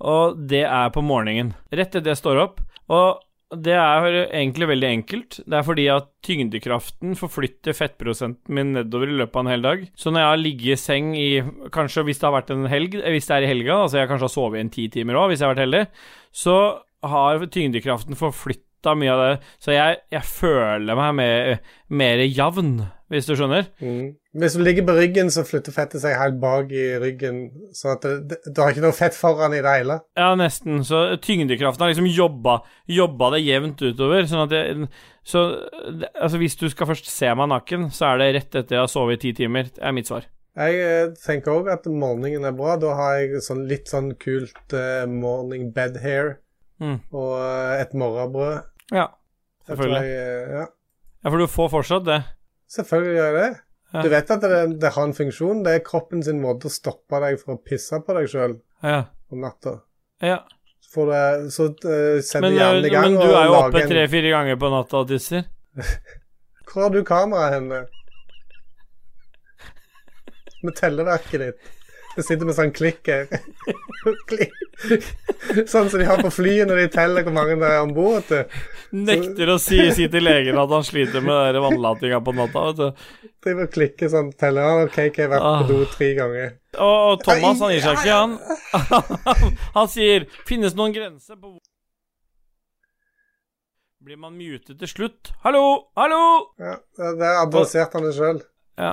og det er på morgenen. Rett etter jeg står opp. Og det er egentlig veldig enkelt. Det er fordi at tyngdekraften forflytter fettprosenten min nedover i løpet av en hel dag. Så når jeg har ligget i seng i Kanskje hvis det har vært en helg, eh, hvis det er i helga, altså jeg kanskje har sovet i en ti timer òg, hvis jeg har vært heldig, så har tyngdekraften forflytta mye av det. Så jeg, jeg føler meg mer, mer jevn, hvis du skjønner. mm. Hvis du ligger på ryggen, så flytter fettet seg helt bak i ryggen. Sånn at det, det, du har ikke noe fett foran i det hele. Ja, nesten. Så tyngdekraften har liksom jobba, jobba det jevnt utover. Sånn at jeg, Så altså, hvis du skal først se meg naken, så er det rett etter jeg har sovet i ti timer. Det er mitt svar. Jeg eh, tenker òg at morgenen er bra. Da har jeg sånn, litt sånn kult uh, morning bed hair Mm. og uh, et morgenbrød. Ja, selvfølgelig. Jeg, uh, ja. Ja, for du får fortsatt det. Selvfølgelig gjør jeg det. Ja. Du vet at det, det har en funksjon. Det er kroppen sin måte å stoppe deg for å pisse på deg sjøl Ja. om natta. ja. Så, det, så uh, setter Men, hjernen i gang men du og er jo oppe tre-fire ganger på natta og tisser. Hvor har du kameraet henne? Med telleverket ditt. Det sitter med sånn klikker. Klik. Sånn som de har på flyet når de teller hvor mange det er om bord. Nekter å si, si til legen at han sliter med vannlatinga på natta, vet du. Driver og klikker sånn. Teller han OK, jeg har vært på Ah. do tre ganger. Og, og Thomas, han gir seg ikke, han. (laughs) Han sier 'Finnes det noen grenser på hvor Blir man mutet til slutt? Hallo! Hallo! Ja, Der adresserte han det sjøl. Ja.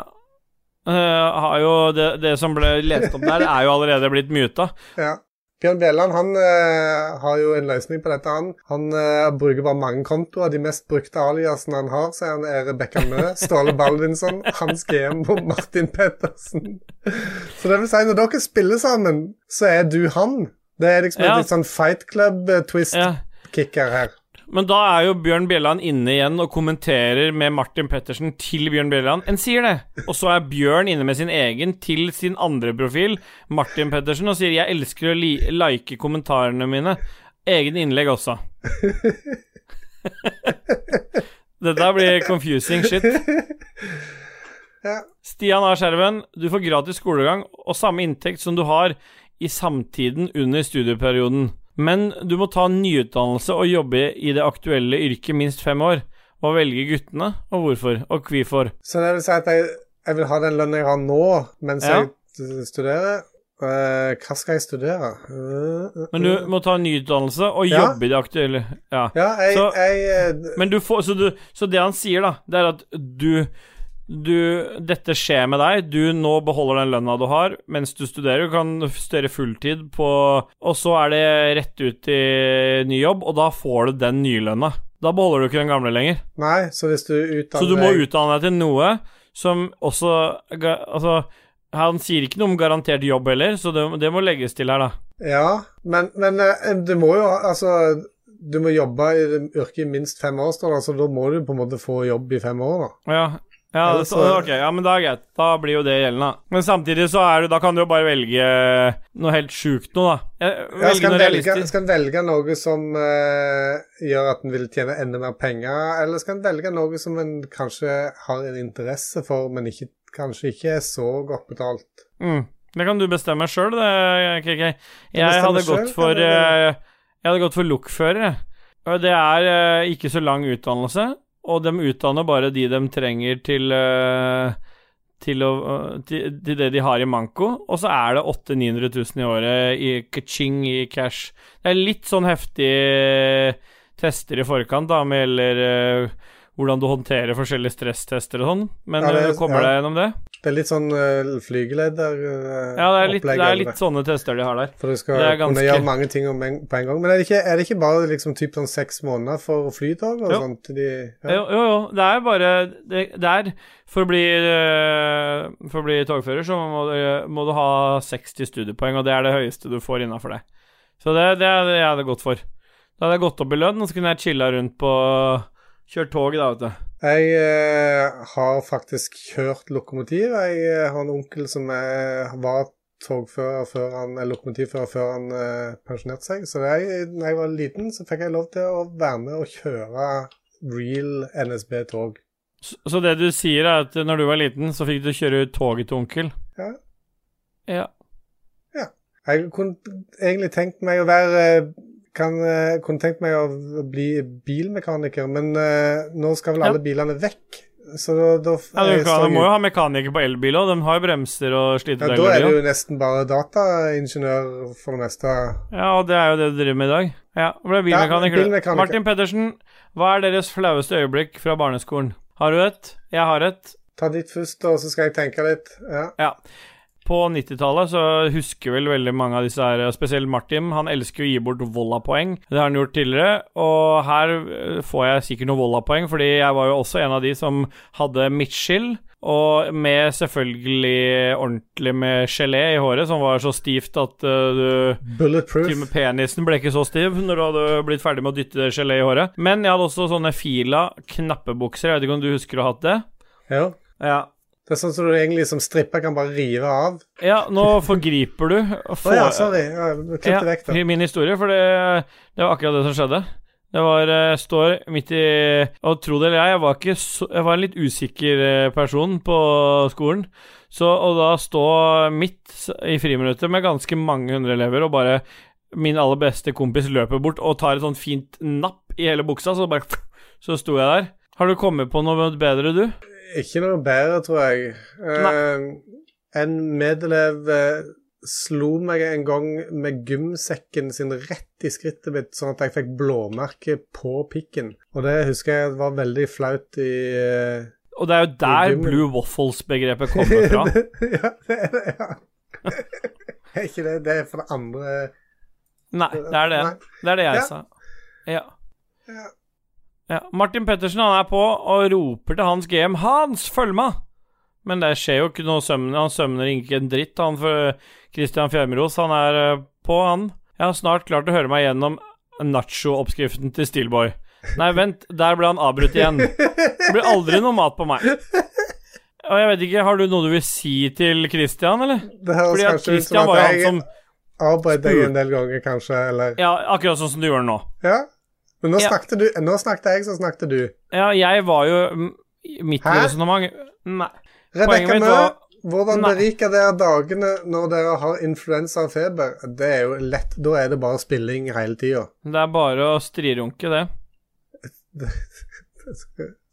Har jo det, det som ble lest opp der, er jo allerede blitt muta. Ja. Bjørn Bjelland han uh, har jo en løsning på dette. Han, han uh, bruker bare mange kontoer. De mest brukte aliasene han har, så er han er Rebekka Mø, Ståle Baldinsson, Hans GM og Martin Pettersen. Så det vil si, når dere spiller sammen, så er du han. Det er liksom Ja. et litt sånn Fight Club-twist-kicker her. Men da er jo Bjørn Bjelland inne igjen og kommenterer med Martin Pettersen til Bjørn Bjelland. En sier det. Og så er Bjørn inne med sin egen til sin andre profil, Martin Pettersen, og sier 'jeg elsker å li like kommentarene mine'. Egen innlegg også. (laughs) Dette blir confusing shit. (laughs) Stian A. Skjerven, du får gratis skolegang og samme inntekt som du har i samtiden under studieperioden. Men du må ta nyutdannelse og jobbe i det aktuelle yrket minst fem år. Hva velger guttene, og hvorfor? Og hvorfor? Så det vil si at jeg, jeg vil ha den lønna jeg har nå, mens Ja. jeg studerer. Uh, hva skal jeg studere? Uh, uh, Men du må ta nyutdannelse og Ja. jobbe i det aktuelle Ja. Ja, jeg, Så- jeg eh, Men du får Så, du, så det han sier, da, det er at du du, dette skjer med deg. Du nå beholder den lønna du har mens du studerer. Du kan studere fulltid på Og så er det rett ut i ny jobb, og da får du den nye lønna. Da beholder du ikke den gamle lenger. Nei, så hvis du utdanner Så du må utdanne deg til noe som også Altså, han sier ikke noe om garantert jobb heller, så det, det må legges til her, da. Ja, men, men eh, du må jo Altså, du må jobbe i yrket i minst fem år, står det, så da må du på en måte få jobb i fem år, da. Ja, ja, så, ok, ja, men da er greit. Da blir jo det gjeldende. Men samtidig så er du, da kan du jo bare velge noe helt sjukt noe, da. Velge Ja, skal en velge, skal velge noe som uh, gjør at en vil tjene enda mer penger, eller skal en velge noe som en kanskje har en interesse for, men ikke, kanskje ikke er så godt betalt? Mm. Det kan du bestemme sjøl, det, KK. Jeg hadde selv, gått for kan jeg eh, hadde gått for lokfører, jeg. Det er uh, ikke så lang utdannelse, og de utdanner bare de de trenger til eh, til, å, til, til det de har i manko, og så er det 800 000-900 000 i året i kaching i cash. Det er litt sånn heftige tester i forkant, da, med eller eh, hvordan du håndterer forskjellige stresstester og sånn, men Ja, eh, du kommer ja. deg gjennom det? Det er litt sånn uh, flygelederopplegg. Ja, det er litt, det er litt sånne tester de har der. For du skal det er ganske- kunne gjøre mange ting en, på en gang. Men er det ikke, er det ikke bare liksom typ sånn seks måneder for flytog og Jo. sånt? De, ja. Jo, jo, jo. Det er bare Det, det er For å bli uh, For å bli togfører så må du, må du ha 60 studiepoeng, og det er det høyeste du får innafor det. Så det, det er det jeg hadde gått for. Da hadde jeg gått opp i lønn, og så kunne jeg chilla rundt på Kjørt tog, da, vet du. Jeg eh, har faktisk kjørt lokomotiv. Jeg eh, har en onkel som er, var togfører før han, eller lokomotivfører før han eh, pensjonerte seg. Så jeg, når jeg var liten, så fikk jeg lov til å være med og kjøre real NSB-tog. Så, så det du sier, er at når du var liten, så fikk du kjøre toget til onkel? Ja. Ja. Jeg kunne egentlig tenkt meg å være kan, eh, kunne tenkt meg å bli bilmekaniker, men uh, nå skal vel Ja. alle bilene vekk. Så da, da ja du, kan, du må jo- ha mekaniker på elbil òg, de har jo bremser og sliter. ja. Da er du jo nesten bare dataingeniør for det meste. Ja, og det er jo det du driver med i dag. Ja, ble bilmekaniker. Ja, bilmekaniker. Martin Pettersen, hva er deres flaueste øyeblikk fra barneskolen? Har du et? Jeg har et. Ta ditt først, og så skal jeg tenke litt. Ja. Ja. På 90-tallet så husker vel veldig mange av disse her, spesielt Martin, han elsker å gi bort Volla-poeng. Det har han gjort tidligere, og her eh, får jeg sikkert noen Volla-poeng, fordi jeg var jo også en av de som hadde midtskill. Og med selvfølgelig ordentlig med gelé i håret, som var så stivt at eh, du Bulletproof. til og med penisen ble ikke så stiv når du hadde blitt ferdig med å dytte gelé i håret. Men jeg hadde også sånne fila knappebukser. Jeg vet ikke om du husker å ha hatt det? Ja. Ja. Det er sånn som du egentlig som stripper kan bare rive av. Ja, nå forgriper du. Å ja, sorry. Ja, Klipp det vekk, da. min historie, for det, det var akkurat det som skjedde. Det var Jeg står midt i Og tro det eller ei, jeg var ikke så Jeg var en litt usikker eh, person på skolen. Så Og da stå midt i friminuttet med ganske mange hundre elever, og bare Min aller beste kompis løper bort og tar et sånt fint napp i hele buksa, så bare Så sto jeg der. Har du kommet på noe bedre, du? Ikke noe bedre, tror jeg. Uh, en medelev eh, slo meg en gang med gymsekken sin rett i skrittet mitt, sånn at jeg fikk blåmerke på pikken. Og det husker jeg var veldig flaut i uh, Og det er jo der. Blue Waffles-begrepet kommer (laughs) fra. ja, det er det, ja. (laughs) er ikke det Det er for det andre Nei, det er det. Nei. Det er det jeg Ja. sa. Ja. Ja. Ja. Martin Pettersen han er på og roper til Hans GM 'Hans, følg med!' Men det skjer jo ikke noe søvn. Han søvner ikke en dritt, han for Christian Fjermeros. Han er eh, på, han. Jeg har snart klart å høre meg gjennom nacho-oppskriften til Steelboy. Nei, vent, der ble han avbrutt igjen. Det blir aldri noe mat på meg. Og jeg vet ikke, Har du noe du vil si til Christian, eller? Det høres Fordi at kanskje ut som var at jeg som deg en del ganger, kanskje, eller Ja, akkurat sånn som du gjør nå. Ja. Men nå Ja. snakket du Nå snakket jeg, så snakket du. Ja, jeg var jo mitt midt i. Nei. Rebekka Mø, hvordan beriker dere dagene når dere har influensa og feber? Det er jo lett. Da er det bare spilling hele tida. Det er bare å strirunke, det. (laughs)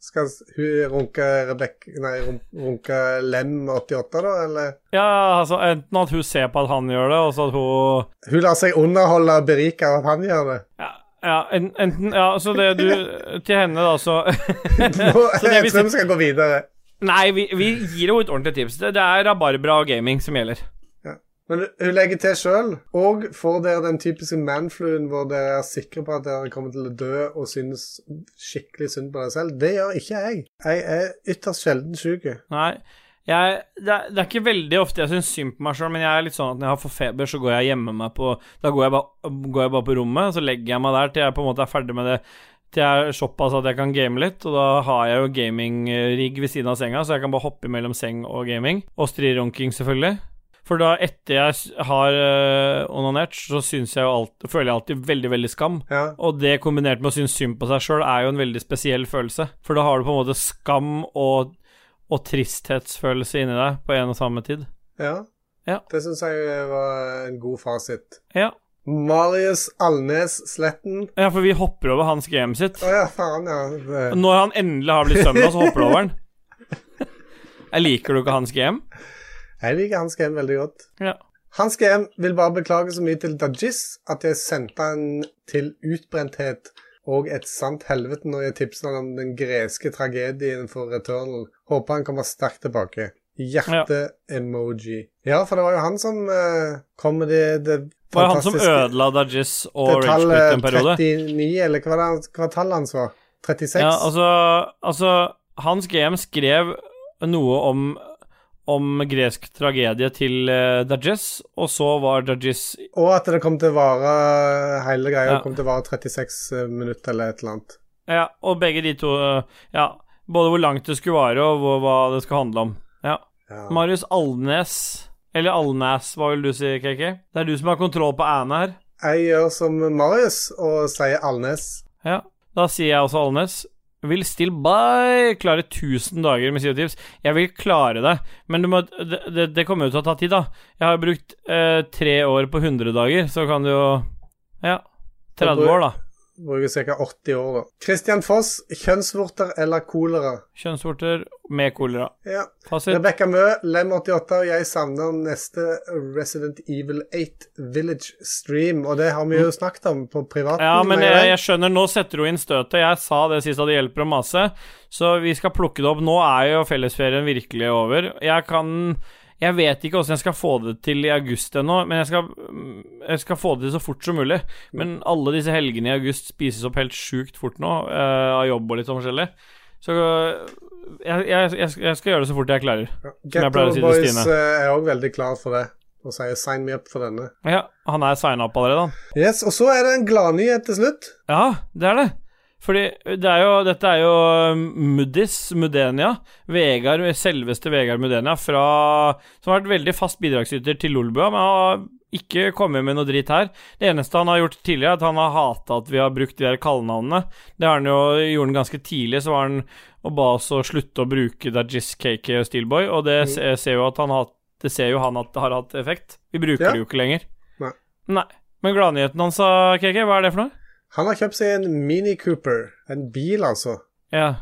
Skal hun runke Rebekk... Nei, runke Lem 88, da, eller? Ja, altså enten at hun ser på at han gjør det, og så at hun Hun lar seg underholde og berike av at han gjør det. Ja, ja enten Ja, så det du Til henne, da, så (laughs) Så det jeg tror vi skal gå videre. Nei, vi, vi gir henne et ordentlig tips. Det, det er rabarbra og gaming som gjelder. Men hun legger til sjøl. Og får dere den typiske manfluen hvor dere er sikre på at dere kommer til å dø og synes skikkelig synd på dere selv? Det gjør ikke jeg. Jeg er ytterst sjelden syk. Nei. Jeg, det, er, det er ikke veldig ofte jeg syns synd på meg sjøl, men jeg er litt sånn at når jeg har for feber, så går jeg hjemme meg på Da går jeg, bare, går jeg bare på rommet, så legger jeg meg der til jeg på en måte er ferdig med det Til jeg er såpass at jeg kan game litt, og da har jeg jo gaming-rigg ved siden av senga, så jeg kan bare hoppe mellom seng og gaming. Og strirunking, selvfølgelig. For da, etter jeg har uh, onanert, så syns jeg jo alltid, føler jeg alltid veldig, veldig skam. Ja. Og det kombinert med å synes synd på seg sjøl er jo en veldig spesiell følelse. For da har du på en måte skam og, og tristhetsfølelse inni deg på en og samme tid. ja. Ja. Det syns jeg var en god fasit. Ja. Marius Alnes Sletten. ja, for vi hopper over hans game sitt. Å ja, faen, ja. Det. Når han endelig har blitt søndag, så hopper du over den. (laughs) Jeg liker du ikke hans game? Jeg liker Hans GM veldig godt. Ja. Hans GM vil bare beklage så mye til Dajis at jeg sendte han til utbrenthet og et sant helvete når jeg tipset han om den greske tragedien for Returnal. Håper han kommer sterkt tilbake. Hjerte-emoji. Ja. for det var jo han som uh, kom med det, det Var det han som ødela Dajis og det Ragequit tallet en periode? 39, eller hva var det hva tallet hans var? 36? Ja, altså, altså Hans GM skrev noe om om gresk tragedie til uh, Dajis, og så var Dajis Og at det kom til å vare hele greia Ja. kom til å vare 36 minutter eller et eller annet. Ja, og begge de to eh, Ja, både hvor langt det skulle vare, og hvor, hva det skal handle om. Ja. Ja. Marius Alnes Eller Alnæs, hva vil du si, KK? Det er du som har kontroll på æene her. Jeg gjør som Marius og sier Alnes. Ja, da sier jeg også Alnes. Vil still by klare 1000 dager med CO-tips. Jeg vil klare det, men du må, det, det, det kommer jo til å ta tid, da. Jeg har brukt eh, tre år på 100 dager, så kan du jo Ja. 30 år, da. Bruker ca. 80 år, da. Christian Foss, kjønnsvorter eller kolera? Kjønnsvorter med kolera. Ja. Fasit. Rebekka Mø, Lem88 og jeg savner neste Resident Evil 8 Village Stream, og det har vi jo snakket om på privaten. Ja, men jeg, jeg skjønner, nå setter hun inn støtet. Jeg sa det sist at det hjelper å mase, så vi skal plukke det opp. Nå er jo fellesferien virkelig over. Jeg kan Jeg vet ikke åssen jeg skal få det til i august ennå, men jeg skal, jeg skal få det til så fort som mulig. Men alle disse helgene i august spises opp helt sjukt fort nå, uh, av jobb og litt sånn forskjellig. Så jeg, jeg, jeg, skal- gjøre det så fort jeg klarer. Ja. som jeg pleier Boys eh, er òg veldig klar for det, og sier 'sign me up' for denne. Ja, han er signa opp allerede, han. Yes, Og så er det en gladnyhet til slutt. Ja, det er det. Fordi det er jo, dette er jo Muddis Mudenia. Vegard, selveste Vegard Mudenia, fra, som har vært veldig fast bidragsyter til Lolbua, men har ikke kommet med noe dritt her. Det eneste han har gjort tidligere, er at han har hata at vi har brukt de der kallenavnene. Det har han jo gjorde han ganske tidlig, så var han og ba oss å slutte å bruke Dajis, KK og Steelboy, og det se- ser jo at han har det ser jo han at det har hatt effekt. Vi bruker Ja. det jo ikke lenger. Nei. Nei. Men gladnyheten hans, KK, hva er det for noe? Han har kjøpt seg en Mini Cooper. En bil, altså. Ja.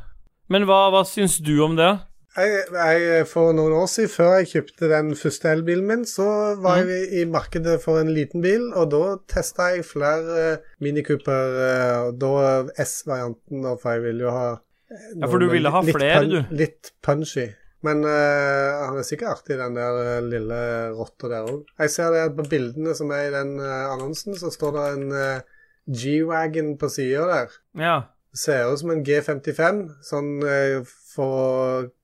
Men hva, hva syns du om det? Jeg, jeg, for noen år siden, før jeg kjøpte den første elbilen min, så var jeg i markedet for en liten bil, og da testa jeg flere eh, Mini Cooper, eh, og da S-varianten, for jeg ville jo ha noen, Ja, for du ville ha flere, du. Litt punchy. Men eh, han er sikkert artig, den der eh, lille rotta der òg. Jeg ser det på bildene som er i den eh, annonsen, så står det en eh, G-Wagon på sida der. Ja. Ser ut som en G55, sånn eh, for å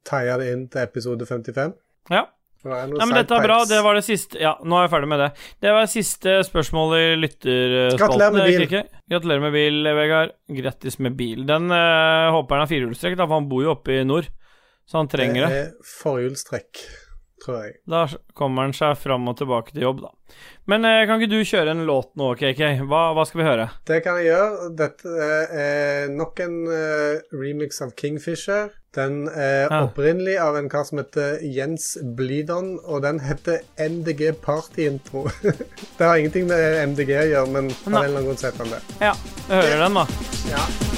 tie det inn til episode 55. Ja. Det er Nei, men dette er bra. Det var det siste Ja, nå er jeg ferdig med det. Det var det siste spørsmål i lytterspalten. Gratulerer med bil. Gratulerer med bil, Vegard. Grattis med bil. Den uh, håper han har firehjulstrekk, for han bor jo oppe i nord. Så han trenger det. Det er forhjulstrekk, jeg. Da kommer han seg fram og tilbake til jobb, da. Men eh, kan ikke du kjøre en låt nå, KK? Hva, hva skal vi høre? Det kan jeg gjøre. Dette er nok en uh, remix av Kingfisher. Den er Ja. opprinnelig av en kar som heter Jens Blidon, og den heter MDG Party Intro. (laughs) det har ingenting med MDG å gjøre, men av en eller annen grunn heter den det. Ja, jeg hører den, da. Ja.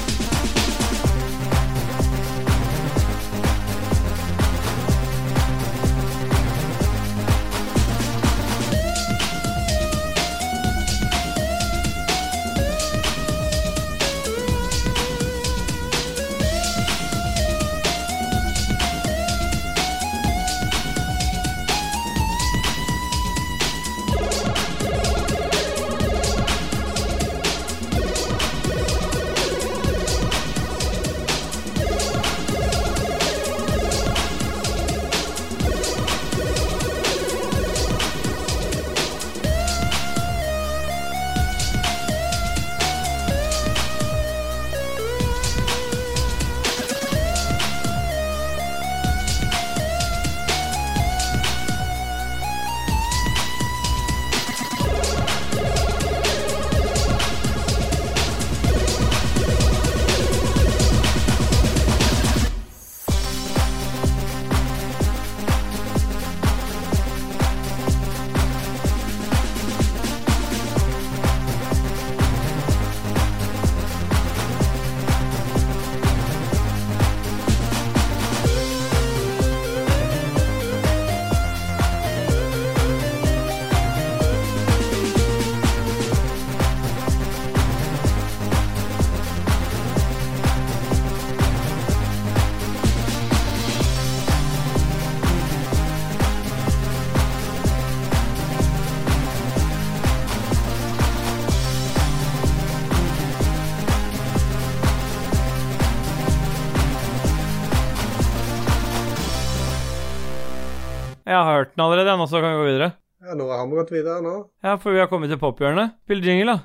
Jeg har hørt den allerede, nå så kan vi gå videre. ja, nå har vi gått videre nå. Ja, for vi har kommet til pophjørnet. Spill jingle, da.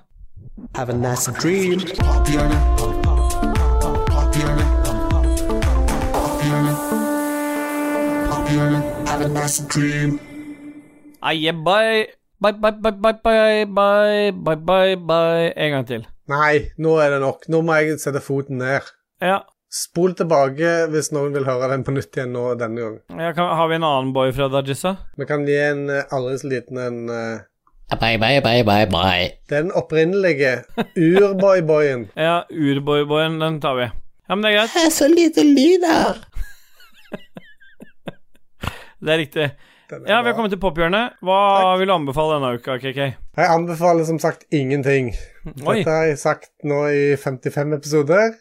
Have a nice dream. Have a nice dream. Aye, bye. Bye, bye, bye, bye, bye, bye, bye, bye, bye. En gang til. Nei, nå er det nok. Nå må jeg sette foten ned. Ja. Spol tilbake hvis noen vil høre den på nytt igjen nå denne gang. ja kan, har vi en annen boy fra Dajissa? Vi kan gi en eh, aldri så liten en uh, Bye, bye, bye, bye, bye. Den opprinnelige urboy-boyen. (laughs) Ja, Urboy-boyen, den tar vi. Ja, men det er greit. Det er så lite lyd her. (laughs) Det er riktig. Er Ja, vi har kommet til pophjørnet. Hva vil du anbefale denne uka, KK? Jeg anbefaler som sagt ingenting. Oi. Dette har jeg sagt nå i 55 episoder.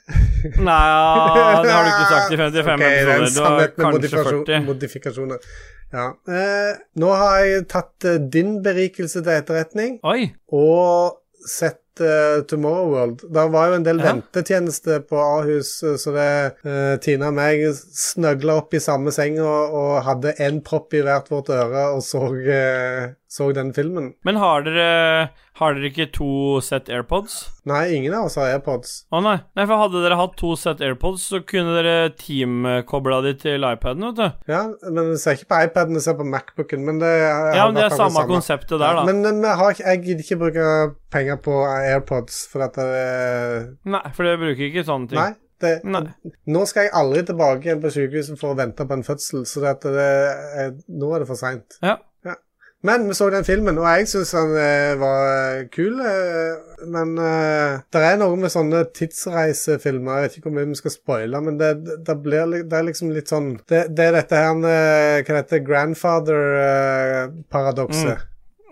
Nei, det har du ikke sagt i (laughs) 55 Ok, det er en episoder. Du har sannhet med kanskje 40. modifikasjoner. Ja. Eh, nå har jeg tatt eh, din berikelse til etterretning Oi. og sett eh, Tomorrow World. Det var jo en del Ja. ventetjeneste på Ahus, eh, så det eh, Tina og meg snøgla opp i samme seng og, og hadde én propp i hvert vårt øre og så, eh, så den filmen. Men har dere, har dere ikke to sett AirPods? Nei, ingen av oss har AirPods. Å nei. nei, for hadde dere hatt to sett AirPods, så kunne dere teamkobla de til iPaden, vet du. Ja, men du ser ikke på iPaden, du ser på Macbooken, men det er, Ja, men det er samme, samme konseptet der, da. Men, men har, jeg gidder ikke bruke penger på AirPods, for at det Nei, for dere bruker ikke sånne ting. Nei. Det, Nå skal jeg aldri tilbake igjen på sykehuset for å vente på en fødsel, så det, det er, nå er det for seint. Ja. Men vi så den filmen, og jeg syns den eh, var kul. Eh, men eh, det er noe med sånne tidsreisefilmer Jeg vet ikke hvor mye vi skal spoile, men det, det, blir, det er liksom litt sånn Det, det er dette her eh, Hva heter det? Grandfather-paradokset.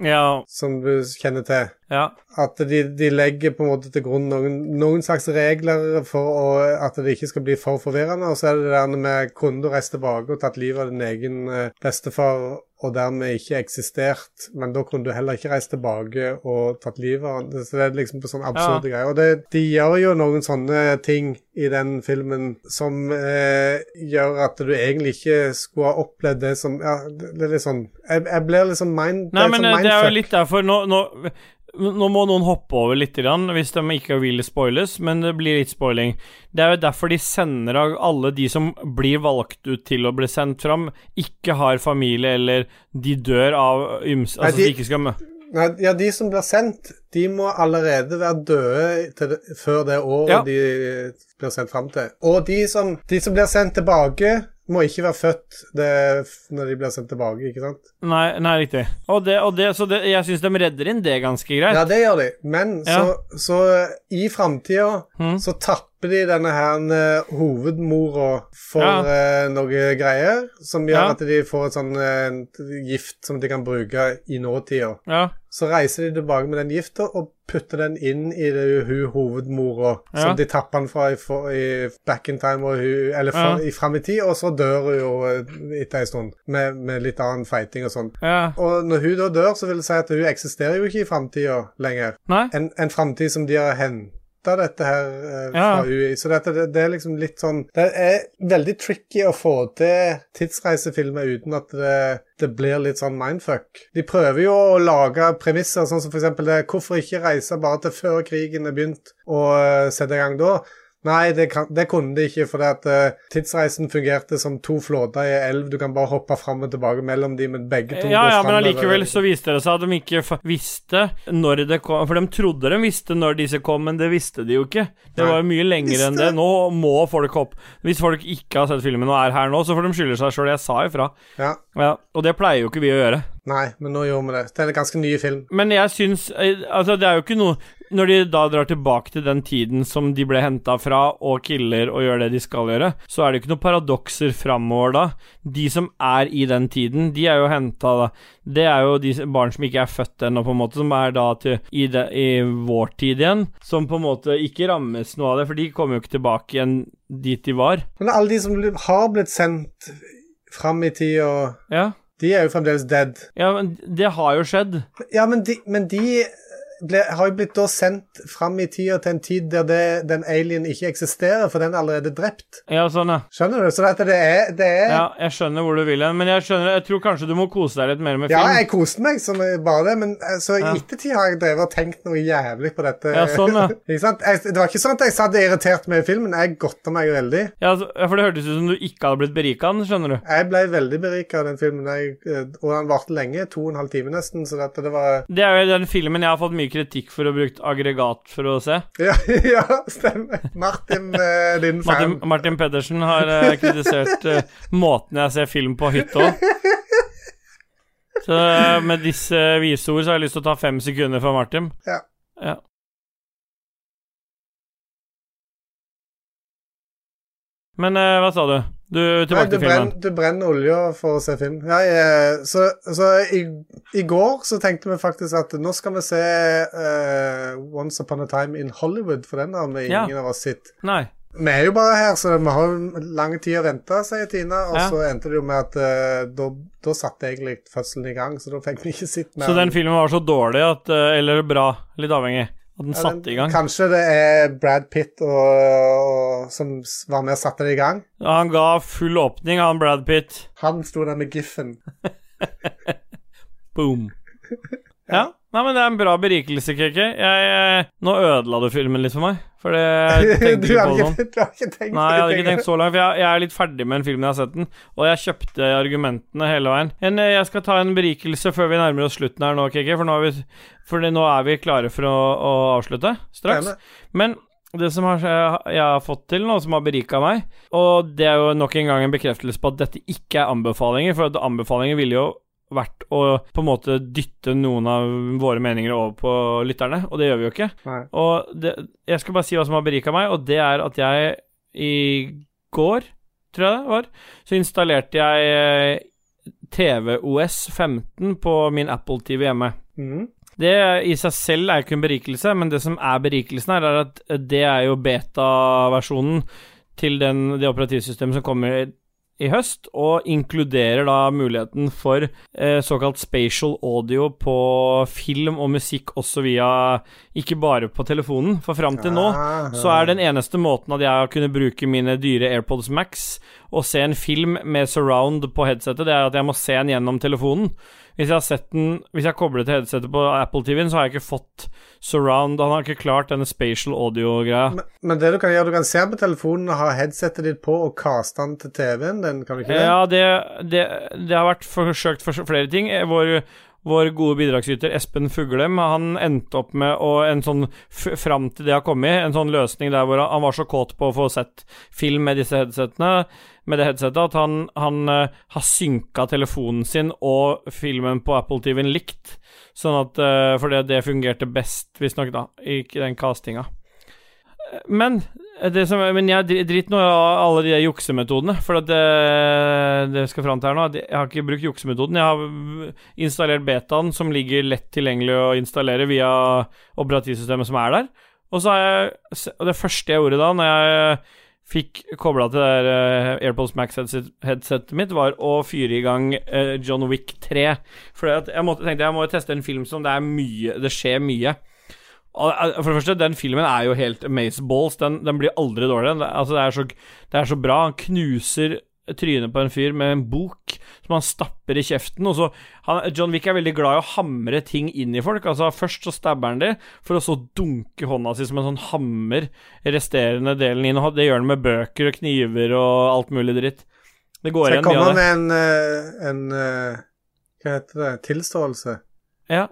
Ja, Som du kjenner til. Ja. At de, de legger på en måte til grunn noen, noen slags regler for å, at det ikke skal bli for forvirrende. Og så er det der med kunne du reist tilbake og tatt livet av din egen eh, bestefar og dermed ikke eksistert, men da kunne du heller ikke reist tilbake og tatt livet av ham. Så det er liksom på sånne absurde greier. Og det, de gjør jo noen sånne ting i den filmen som eh, gjør at du egentlig ikke skulle ha opplevd det som Ja, det, er litt sånn Jeg, jeg blir liksom mind... Nei, det er men sånn eh, det er jo litt derfor Nå, nå, nå må noen hoppe over litt, hvis de ikke vil spoiles, men det blir litt spoiling. Det er jo derfor de sender av alle de som blir valgt ut til å bli sendt fram, ikke har familie, eller de dør av yms... Nei, Altså, de- de ikke skal mø... Nei, ja, de som blir sendt, de må allerede være døde det, før det året Ja. de blir sendt fram til. Og de som, de som blir sendt tilbake, må ikke være født det, når de blir sendt tilbake, ikke sant? Nei, nei, riktig. Og det, og det, så det, jeg syns de redder inn det ganske greit. Ja, det gjør de. Men Ja. så, så i framtida mm. så tapper de denne her eh, hovedmora for Ja. eh, noe greier, som gjør Ja. at de får et sånn eh, gift som de kan bruke i nåtida. Ja. Så reiser de tilbake med den gifta og putter den inn i det, hun hovedmora som de tapper den fra i, for, i back in time, og hun, eller for, i fram i tid, og så dør hun jo etter en stund, med, med litt annen feiting og sånn. ja. Og når hun da dør, så vil det si at hun eksisterer jo ikke i framtida lenger. Nei? En, en framtid som de har henta dette her eh, Ja. fra UI. Så dette, det, det er liksom litt sånn Det er veldig tricky å få til tidsreisefilmer uten at det, det blir litt sånn mindfuck. De prøver jo å lage premisser, sånn som eksempel det Hvorfor ikke reise bare til før krigen er begynt, og uh, sette i gang da? Nei, det, kan, det kunne de ikke, fordi at uh, tidsreisen fungerte som to flåter i elv. Du kan bare hoppe fram og tilbake mellom de, men begge to Ja, ja, men allikevel så viste det seg at de ikke visste når det kom For de trodde de visste når disse kom, men det visste de jo ikke. Det Nei. var jo mye lenger enn det. Nå må folk hoppe. Hvis folk ikke har sett filmen og er her nå, så får de skylde seg sjøl. Jeg sa ifra. Ja. Ja, og det pleier jo ikke vi å gjøre. Nei, men nå gjorde vi det. Det er en ganske ny film. Men jeg syns eh, Altså, det er jo ikke noe Når de da drar tilbake til den tiden som de ble henta fra, og killer og gjør det de skal gjøre, så er det ikke noen paradokser framover da. De som er i den tiden, de er jo henta da. Det er jo de barn som ikke er født ennå, på en måte, som er da til, i, de, i vår tid igjen, som på en måte ikke rammes noe av det, for de kommer jo ikke tilbake igjen dit de var. Men alle de som har blitt sendt fram i tid, og Ja, de er jo fremdeles dead. ja men det har jo skjedd. Ja, men de, men de ble, har jo blitt da sendt fram i tida til en tid der det, den alien ikke eksisterer, for den er allerede drept. Ja, sånn, ja. Skjønner du? Så dette, det er, det er Ja, jeg skjønner hvor du vil hen, men jeg skjønner Jeg tror kanskje du må kose deg litt mer med film. Ja, jeg koste meg som bare det, men eh, så i Ja. ettertid har jeg drevet og tenkt noe jævlig på dette. Ja, sånn, ja. (laughs) ikke sant? Jeg, det var ikke sånn at jeg satt irritert med filmen. Jeg godta meg veldig. Ja, altså, for det hørtes ut som du ikke hadde blitt berika av den, skjønner du. Jeg ble veldig berika av den filmen, jeg, eh, og den varte lenge. To og en halv time nesten, så dette, det var Det er jo den filmen jeg har fått mye kritikk for å ha brukt aggregat for å se. (laughs) Ja, ja stemmer. Martin, uh, din fan. Martin, Martin Pedersen har uh, kritisert uh, måten jeg ser film på hytta. Så med disse vise ord så har jeg lyst til å ta fem sekunder fra Martin. Ja. ja. Men hva sa du? Du Nei, du, til filmen. brenner, du brenner olja for å se film. Ja, jeg, så så i, i går så tenkte vi faktisk at nå skal vi se uh, Once Upon a Time in Hollywood, for den har vi Ja. ingen av oss sett. Nei. Vi er jo bare her, så vi har jo lang tid å vente, sier Tina. Og Ja. så endte det jo med at uh, da, da satte egentlig fødselen i gang, så da fikk vi ikke sett mer. Så den filmen var så dårlig at eh, Eller bra, litt avhengig. At den satte i gang. Kanskje det er Brad Pitt og, og, som var med og satte det i gang. Ja, Han ga full åpning, han Brad Pitt. Han sto der med giffen. (laughs) Boom. Ja. Nei, men det er en bra berikelse, KK. Eh, nå ødela du filmen litt for meg. For det jeg (laughs) tenkte ikke på sånn. du har ikke tenkt Nei, jeg hadde ikke tenkt så langt, for jeg, jeg er litt ferdig med en film jeg har sett den, og jeg kjøpte argumentene hele veien. Men eh, jeg skal ta en berikelse før vi nærmer oss slutten her nå, KK, for nå er vi, nå er vi klare for å, å avslutte straks. Men det som har, jeg har fått til nå, som har berika meg, og det er jo nok en gang en bekreftelse på at dette ikke er anbefalinger, for at anbefalinger ville jo vært å på en måte dytte noen av våre meninger over på lytterne, og det gjør vi jo ikke. Nei. Og det, jeg skal bare si hva som har berika meg, og det er at jeg i går, tror jeg det var, så installerte jeg eh, TVOS 15 på min Apple TV hjemme. Mm. Det i seg selv er ikke en berikelse, men det som er berikelsen her, er at det er jo beta-versjonen til den, det operativsystemet som kommer i høst, og inkluderer da muligheten for eh, såkalt spatial audio på film og musikk også via Ikke bare på telefonen, for fram til nå Ah, så er den eneste måten at jeg har kunnet bruke mine dyre AirPods Max og se en film med surround på headsetet, det er at jeg må se den gjennom telefonen. Hvis jeg har sett den Hvis jeg kobler til headsetet på Apple TV-en, så har jeg ikke fått surround. Han har ikke klart denne spatial audio-greia. Men, men det du kan gjøre, du kan se på telefonen og ha headsetet ditt på og kaste den til TV-en Den kan du ikke det? Ja, det, det, det har vært forsøkt for flere ting. Vår, vår gode bidragsyter Espen Fuglem Han endte opp med å, en sånn Fram til det har kommet, en sånn løsning der hvor han var så kåt på å få sett film med disse headsetene Med det headsetet at han, han uh, har synka telefonen sin og filmen på Apple TV-en likt. Sånn at uh, Fordi det fungerte best, visstnok, da, i den castinga. Men det som, men jeg dri- driter nå i alle de juksemetodene. For at det, det skal fram til her nå Jeg har ikke brukt juksemetoden. Jeg har installert betaen, som ligger lett tilgjengelig å installere via operativsystemet som er der. Og så har jeg Og det første jeg gjorde da, når jeg fikk kobla til det der eh, AirPods Max-headsetet mitt, var å fyre i gang eh, John Wick 3. For jeg måtte, tenkte jeg må teste en film som det er mye Det skjer mye. Eh, For det første, den filmen er jo helt amazeballs. Den, den blir aldri dårlig. Altså, det det er så bra. Han knuser trynet på en fyr med en bok som han stapper i kjeften. Og så, han, John Wick er veldig glad i å hamre ting inn i folk. Altså Først så stabber han de, for å så dunke hånda si som en sånn hammer resterende delen inn. Og det gjør han med bøker og kniver og alt mulig dritt. Det går jeg igjen mye av det. med en, eh, en eh, Hva heter det? Tilståelse? Ja.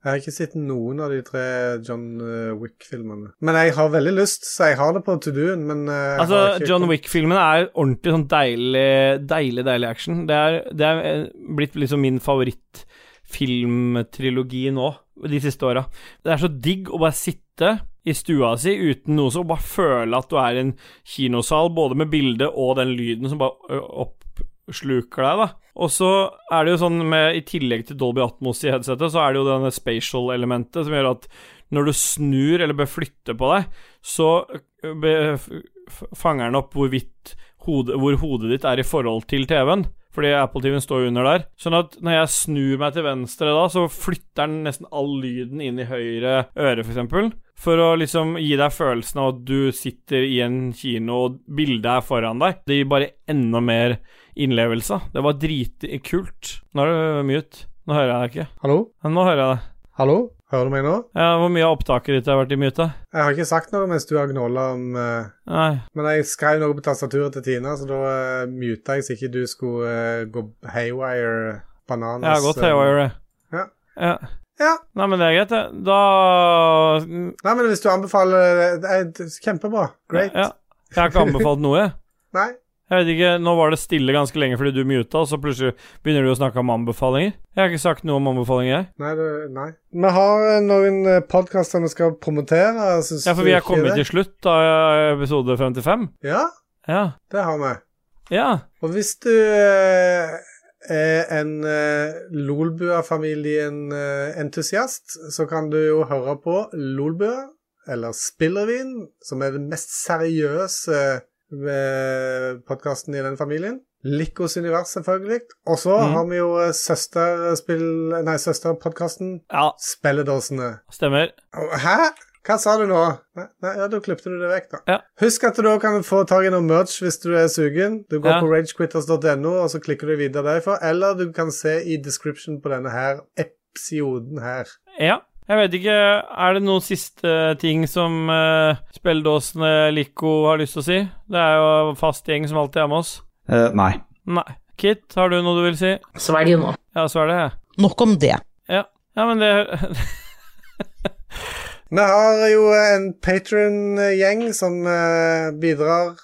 Jeg har ikke sett noen av de tre John eh, Wick-filmene. Men jeg har veldig lyst, så jeg har det på to do-en, men eh, Altså, John Wick-filmene er ordentlig sånn deilig, deilig, deilig action. Det er, det er eh, blitt liksom min favorittfilmtrilogi nå, de siste åra. Det er så digg å bare sitte i stua si uten noe som bare føle at du er i en kinosal, både med bildet og den lyden som bare oppsluker deg, da. Og så er det jo sånn med I tillegg til Dolby Atmos i headsetet, så er det jo denne spatial-elementet som gjør at når du snur eller bør flytte på deg, så f- fanger den opp hvorvidt hode, hvor hodet ditt er i forhold til TV-en. Fordi Apple TV-en står jo under der. Sånn at når jeg snur meg til venstre da, så flytter den nesten all lyden inn i høyre øre, f.eks. For, for å liksom gi deg følelsen av at du sitter i en kino og bildet er foran deg. Det gir bare enda mer innlevelse. Det var dritkult. Nå er du mute. Nå hører jeg deg ikke. Hallo? Nå hører jeg deg. Hallo? Hører du meg nå? Ja, hvor mye av opptaket ditt har vært i mute? Jeg har ikke sagt noe mens du har gnåla om uh... Nei. Men jeg skrev noe på tastaturet til Tina, så da uh, muta jeg så ikke du skulle uh, gå haywire bananas. Jeg har gått haywire, haywire. Ja. ja. Ja. Nei, men det er greit, det. Da Nei, men hvis du anbefaler det, det er Kjempebra. Great. Ja. Jeg har ikke anbefalt noe, jeg. (laughs) Nei. Jeg vet ikke, Nå var det stille ganske lenge fordi du muta, og så plutselig begynner du å snakke om anbefalinger. Jeg har ikke sagt noe om anbefalinger, jeg. Nei, det, nei. Vi har eh, noen uh, podkaster vi skal promotere. Synes Ja, for vi er kommet det? til slutt av episode 55. Ja, Ja. det har vi. Ja. Og hvis du eh, er en Lolbua-familien-entusiast, så kan du jo høre på Lolbua, eller Spillervin, som er det mest seriøse podkasten i den familien. Likos univers, selvfølgelig. Og så mm. har vi jo eh, søsterspill... Nei, søsterpodkasten ja. Spelledåsene. Stemmer. Hæ? Hva sa du nå? Nei, nei, ja, Da klippte du det vekk, da. Ja. Husk at du da kan få tak i noe merch hvis du er sugen. Du går Ja. på ragequitters.no, og så klikker du videre derfra. Eller du kan se i description på denne her episoden her. Ja. Jeg vet ikke, er det noen siste ting som uh, spilledåsene Lico har lyst til å si? Det er jo fast gjeng som alltid er med oss. Uh, nei. Nei. Kit, har du noe du vil si? Svelg nå. Ja, svelg det. Nok om det. Ja, ja men det (laughs) Vi har jo en patron-gjeng som eh, bidrar.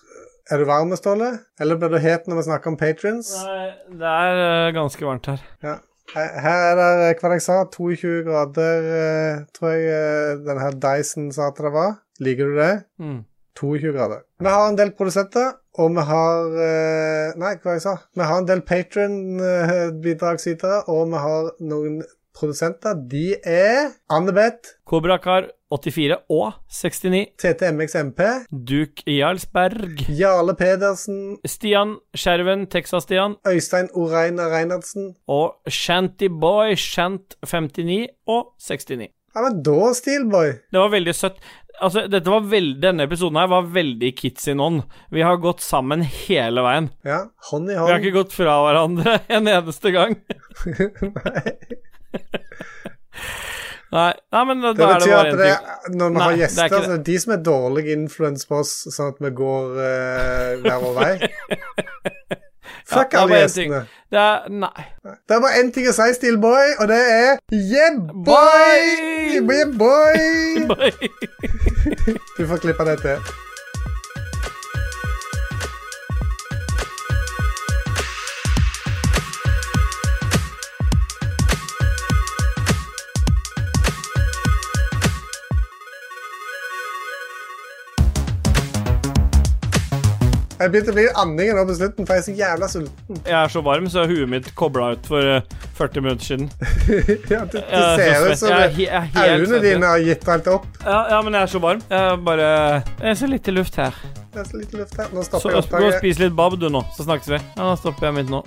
Er du varm, Ståle? Eller blir du het når vi snakker om patrons? Nei, det er eh, ganske varmt her. Ja. Her er det, eh, hva jeg sa, 22 grader, eh, tror jeg den denne her Dyson sa at det var. Liker du det? Mm. 22 grader. Vi har en del produsenter, og vi har eh, Nei, hva jeg sa? Vi har en del patron-bidragsytere, og vi har noen produsenter, de er Annebeth, Kobrakar 84 og 69. TTMXMP, Duke Jarlsberg. Jarle Pedersen, Stian Skjerven, Texas-Stian. Øystein Oreina Reinertsen. Og Shantyboy Shant59 og 69. Ja, men da, Steelboy. Det var veldig søtt. Altså, dette var veld, Denne episoden her var veldig kids in on. Vi har gått sammen hele veien. Ja, hånd i hånd. Vi har ikke gått fra hverandre (laughs) en eneste gang. (laughs) Nei, (laughs) Nei men da, Det da er det betyr bare én det, ting. når vi Nei, har det er gjester, det er de som er dårlige influens på oss, sånn at vi går eh, hver vår vei. (laughs) Fuck er alle gjestene. Det er Nei. Det er bare én ting å si, Steelboy, og det er yeah, boy! Boy! Yeah, boy! (laughs) (laughs) Du får klippe det til. Jeg begynte å bli andingen nå på slutten, for jeg er så jævla sulten. Jeg er så varm, så huet mitt kobla ut for eh, 40 minutter siden. (laughs) Ja, du, så ser ut som Jeg jeg øynene dine har gitt helt opp. Ja, ja, men jeg er så varm. Jeg er bare Det er så lite luft her. Det er så lite luft her. Nå Så stopper jeg gå og opptaket. spis litt bab, du, nå, så snakkes vi. Ja, nå stopper jeg mitt nå.